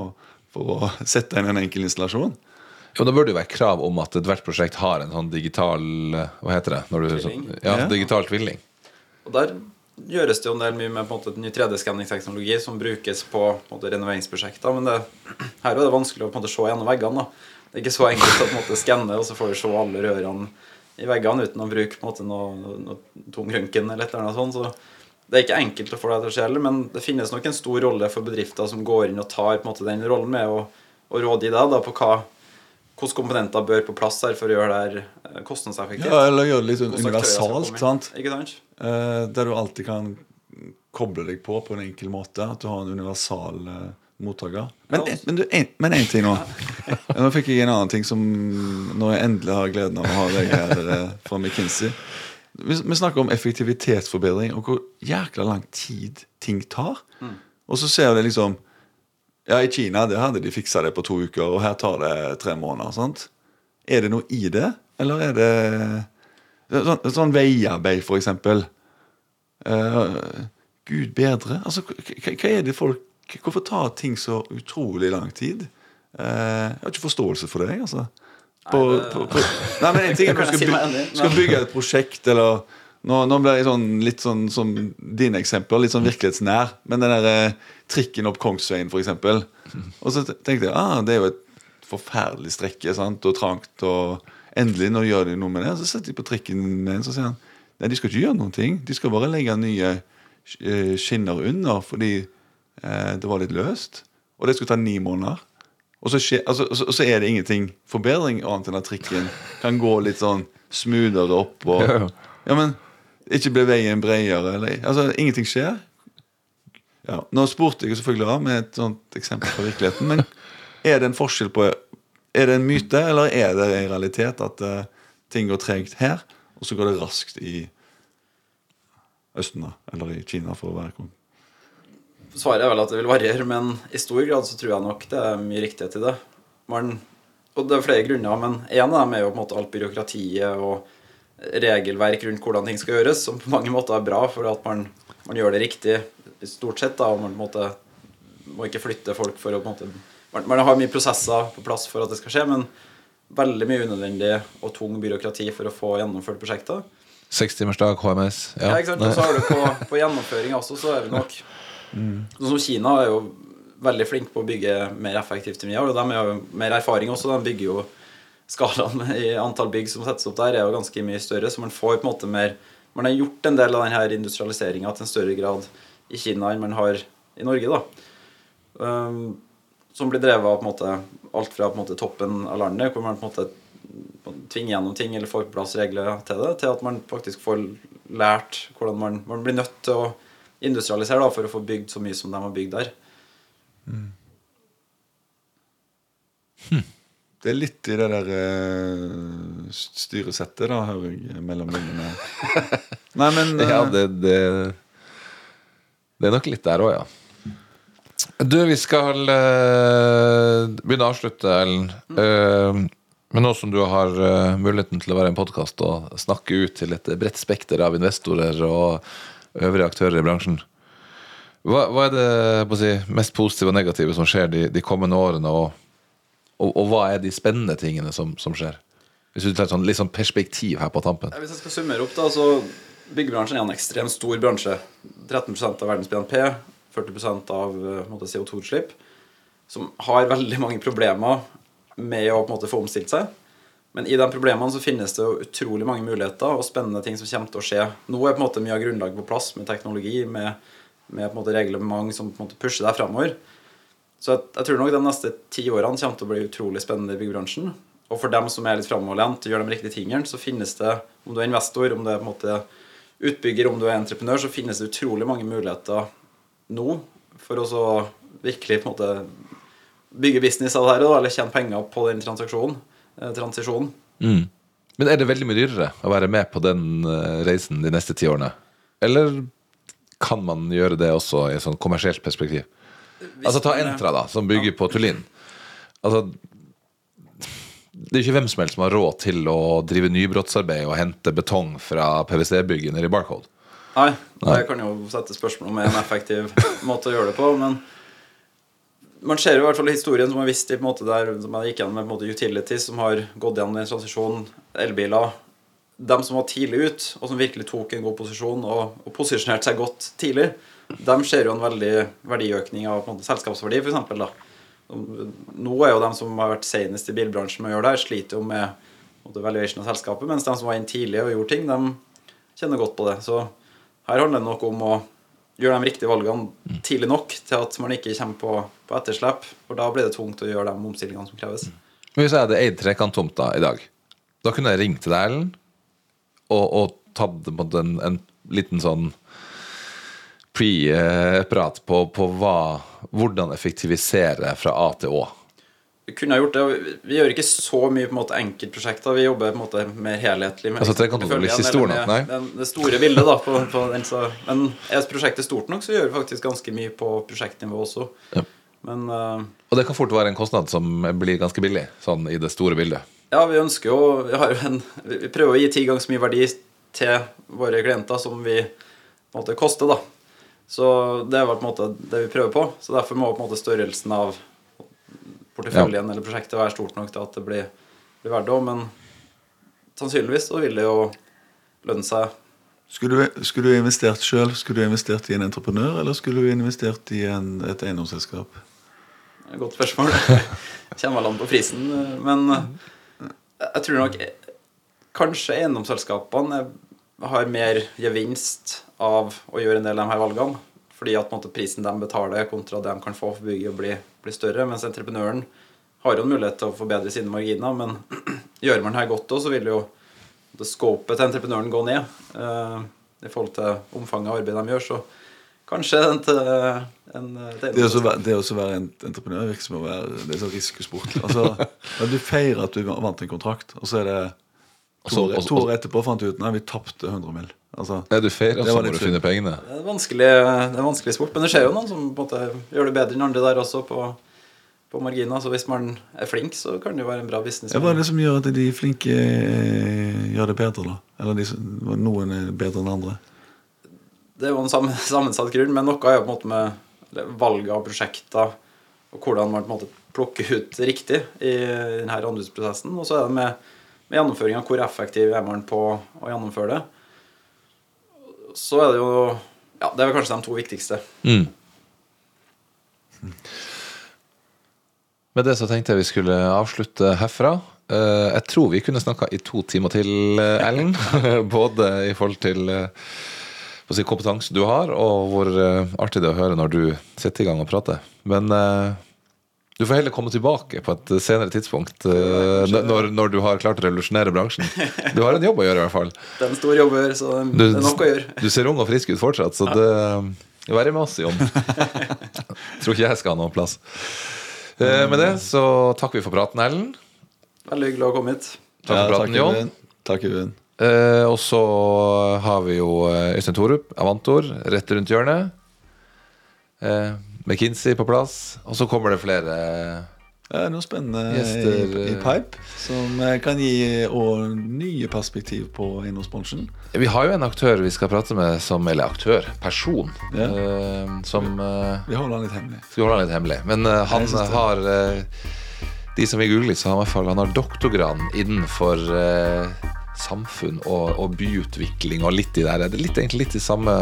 for å sette inn en enkel installasjon. Jo, Da burde det jo være krav om at ethvert prosjekt har en sånn digital Hva heter det? Når du, Tvilling. ja, Ja. digital tvilling. Og der gjøres det jo en del mye med på en måte ny 3D-skanningsteknologi som brukes på, på en måte, renoveringsprosjekter. Men det, her er det vanskelig å på en måte se gjennom veggene. da. Det er ikke så enkelt å på en måte skanne, og så får du se alle rørene i veggene uten å bruke på en måte noe, noe, noe tung røntgen eller et eller annet sånt. Så det er ikke enkelt å få det til å skje heller, men det finnes nok en stor rolle for bedrifter som går inn og tar på en måte den rollen med å, å rådgi deg da, på hva hvilke komponenter bør på plass her for å gjøre det her eh, kostnadseffektivt. Ja, eller gjøre det litt sånn universalt. sant? Ikke sant? Eh, der du alltid kan koble deg på på en enkel måte. At du har en universal eh, mottaker. Men, men, du, en, men en ting nå. Nå fikk jeg en annen ting som Når jeg endelig har gleden av å ha deg her eh, fra McKinsey. Vi, vi snakker om effektivitetsforbedring og hvor jækla lang tid ting tar. Og så ser vi liksom Ja, i Kina det hadde de fiksa det på to uker, og her tar det tre måneder. sant? Er det noe i det, eller er det Sånn, sånn veiarbeid, for eksempel. Uh, Gud bedre. Altså, hva, er det folk Hvorfor tar ting så utrolig lang tid? Uh, jeg har ikke forståelse for det, altså. På, på, på, nei, men en ting er Det du skal, bygge et prosjekt, eller Nå, nå blir jeg sånn, litt sånn som dine eksempler, litt sånn virkelighetsnær. Men den der eh, trikken opp Kongsveien, eksempel. Og så tenkte jeg ah, det er jo et forferdelig strekke sant? og trangt. Og endelig, nå gjør de noe med det. Så setter de på trikken med en, så sier han nei, de skal ikke gjøre noen ting. De skal bare legge nye eh, skinner under fordi eh, det var litt løst. Og det skulle ta ni måneder. Og så, skje, altså, så, så er det ingenting forbedring annet enn at trikken kan gå litt sånn smoothere opp. Og, Ja, ja. ja, men ikke ble veien bredere. Eller, altså, ingenting skjer. Ja, nå spurte jeg selvfølgelig av med et sånt eksempel fra virkeligheten. Men er det en forskjell på Er det en myte, eller er det en realitet at uh, ting går tregt her, og så går det raskt i Østen, da? Eller i Kina, for å være kon- Svaret er vel at det vil variere, men i stor grad så tror jeg nok det er mye riktighet i det. Man, og det er flere grunner, men en av dem er jo på en måte alt byråkratiet og regelverk rundt hvordan ting skal gjøres, som på mange måter er bra for at man, man gjør det riktig stort sett. da, og man på en måte må ikke flytte folk for å på en måte man, man har mye prosesser på plass for at det skal skje, men veldig mye unødvendig og tung byråkrati for å få gjennomført prosjekter. Sekstimersdag, HMS. Ja, ikke sant? Og så har du på, på gjennomføringa også, så er det nok Sånn som Kina er jo veldig flink på å bygge mer effektivt enn vi har. Og de har jo mer erfaring også. De bygger jo skalaen i antall bygg som settes opp der, er jo ganske mye større. Så man får på en måte mer Man har gjort en del av denne industrialiseringa til en større grad i Kina enn man har i Norge, da. Um, som blir drevet av på en måte alt fra på en måte toppen av landet, hvor man på en måte tvinger gjennom ting eller får på plass regler til det, til at man faktisk får lært hvordan man, man blir nødt til å industrialisere da, for å få bygd så mye som de har bygd der. Det er litt i det der uh, styresettet, da, hører jeg mellom linjene. Nei, men uh, Ja, det, det, det er nok litt der òg, ja. Du, vi skal uh, begynne å avslutte, Ellen. Uh, men nå som du har eh, muligheten til å være i en podkast og snakke ut til et bredt spekter av investorer og øvrige aktører i bransjen, hva, hva er det si, mest positive og negative som skjer de, de kommende årene? Og, og, og hva er de spennende tingene som, som skjer? Hvis du tar sånn, litt sånn perspektiv her på tampen. Hvis jeg skal summere opp, da, så byggebransjen er en ekstremt stor bransje. 13% av verdens BNP, 40% av eh, på en måte, CO2-utslipp. Som har veldig mange problemer med å måte få omstilt seg. Men i de problemene så finnes det jo utrolig mange muligheter og spennende ting som kommer til å skje. Nå er på en måte mye av grunnlaget på plass med teknologi, med, med på en måte reglement som på en måte pusher deg framover. Så jeg, jeg tror nok de neste ti årene kommer til å bli utrolig spennende i byggebransjen. Og for dem som er litt framoverlent og gjør de riktige tingene, så finnes det, om du er investor, om du er på en måte utbygger, om du er entreprenør, så finnes det utrolig mange muligheter nå for å så virkelig på en måte bygge business av det her, eller tjene penger på den transaksjonen, transisjonen. Mm. Men er det veldig mye dyrere å være med på den eh, reisen de neste ti årene? Eller kan man gjøre det også i et sånn kommersielt perspektiv? Altså Ta Entra, da, som bygger på Tullin. Altså, det er ikke hvem som helst som har råd til å drive nybrottsarbeid og hente betong fra PwC-bygget nede i Barcode. Nei. det kan jo sette spørsmål om en effektiv måte å gjøre det på, men man ser jo i hvert fall historien som har vist i på en måte der som jeg gikk gjennom med på en måte utilities som har gått gjennom en transisjonen, elbiler De som var tidlig ut, og som virkelig tok en god posisjon og, og posisjonerte seg godt tidlig, de ser jo en veldig verdiøkning av på en måte, selskapsverdi, f.eks. Nå er jo de som har vært senest i bilbransjen med å gjøre det, sliter jo med valuation av selskapet, mens de som var inn tidlig og gjorde ting, de kjenner godt på det. Så her handler det nok om å gjøre de riktige valgene tidlig nok til at man ikke kommer på, på etterslep. For da blir det tungt å gjøre de omstillingene som kreves. Men Hvis jeg hadde eid trekanttomta i dag, da kunne jeg ringt til deg, Ellen, og, og tatt en, en liten sånn pre-prat på, på hva, hvordan effektivisere fra A til Å? Kunne ha gjort det. vi- gjør ikke så mye på en måte enkeltprosjekter. Vi jobber på en måte mer helhetlig. Med Altså, nok, nei? med den- Det store bildet, da. På, på den, så, men er prosjektet stort nok, så gjør vi faktisk ganske mye på prosjektnivå også. Ja. Men uh, Og det kan fort være en kostnad som blir ganske billig, sånn i det store bildet. ja, vi ønsker jo Vi, har jo en, vi vi prøver å gi ti ganger så mye verdi til våre klienter som vi på en måte koster, da. Så det er vel på en måte det vi prøver på. Så derfor må på en måte størrelsen av porteføljen eller prosjektet være stort nok til at det blir, blir verdt det. Men sannsynligvis så vil det jo lønne seg. Skulle du, skulle du investert sjøl? Skulle du investert i en entreprenør, eller skulle du investert i en, et eiendomsselskap? Godt spørsmål. Kommer vel an på prisen. Men jeg tror nok kanskje eiendomsselskapene har mer gevinst av å gjøre en del av de her valgene. Fordi at måte, prisen de betaler kontra det de kan få for bygget, blir, blir større. Mens entreprenøren har jo en mulighet til å forbedre sine marginer. Men gjør man det her godt òg, så vil jo det scopet til entreprenøren gå ned. eh, I forhold til omfanget av arbeidet de gjør. Så kanskje en, en, et Det å være, det å være en entreprenør virker som å være Det er sånn riskesport. Altså, du feirer at du vant en kontrakt, og så er det to år, to år etterpå fant du ut Nei, vi tapte 100 mill. Altså, er du feirer, Det så må du finne pengene. Det er en vanskelig, det er vanskelig sport, men det skjer jo noen som på en måte gjør det bedre enn andre der også, på, på marginer. Så hvis man er flink, så kan det jo være en bra business. ja, hva er det som gjør at de flinke eh, gjør det bedre, da? Eller de, noen er bedre enn andre? Det er jo en sammen, sammensatt grunn, men noe er jo på en måte med valget av prosjekter og hvordan man på en måte plukker ut riktig i denne anbudsprosessen. Og så er det med, med gjennomføringa. Hvor effektiv er man på å gjennomføre det? Så er det jo Ja, det er vel kanskje de to viktigste. Mm. Med det så tenkte jeg vi skulle avslutte herfra. Eh, Jeg tror vi kunne snakka i to timer til, eh, Ellen. Både i forhold til eh, si, kompetanse du har, og hvor artig det er å høre når du setter i gang og prater. Men du får heller komme tilbake på et senere tidspunkt eh, når, når du har klart å revolusjonere bransjen. Du har en jobb å gjøre, i hvert fall. Det er en stor jobb å gjøre, så det er nok å gjøre. du ser ung og frisk ut fortsatt, så det Være med oss, Jon. Tror ikke jeg skal ha noen plass. Eh, med det så takker vi for praten, Ellen. Veldig hyggelig å komme hit. Takk for praten, Jon. Takk, Øyvind. Eh, og så har vi jo eh, Øystein Torup, Avantor, rett rundt hjørnet. Eh, McKinsey på plass. Og så kommer det flere det er noe spennende Gjester, i, i eh, pipe som eh, kan gi nye perspektiv på eiendomsbransjen. Vi har jo en aktør vi skal prate med som Eller aktør, person. Ja. uh, som uh, Vi holder han litt hemmelig. Skal vi holde han litt hemmelig. Men uh, han har De som vi googlet, så har han i hvert fall Han har doktorgrad innenfor samfunn og, og byutvikling og litt i der. Det er litt, egentlig litt i samme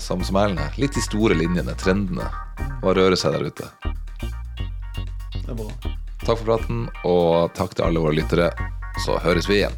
som, som Litt de store linjene, trendene. Og røre seg der ute. Det er bra. Takk for praten, og takk til alle våre lyttere. Så høres vi igjen.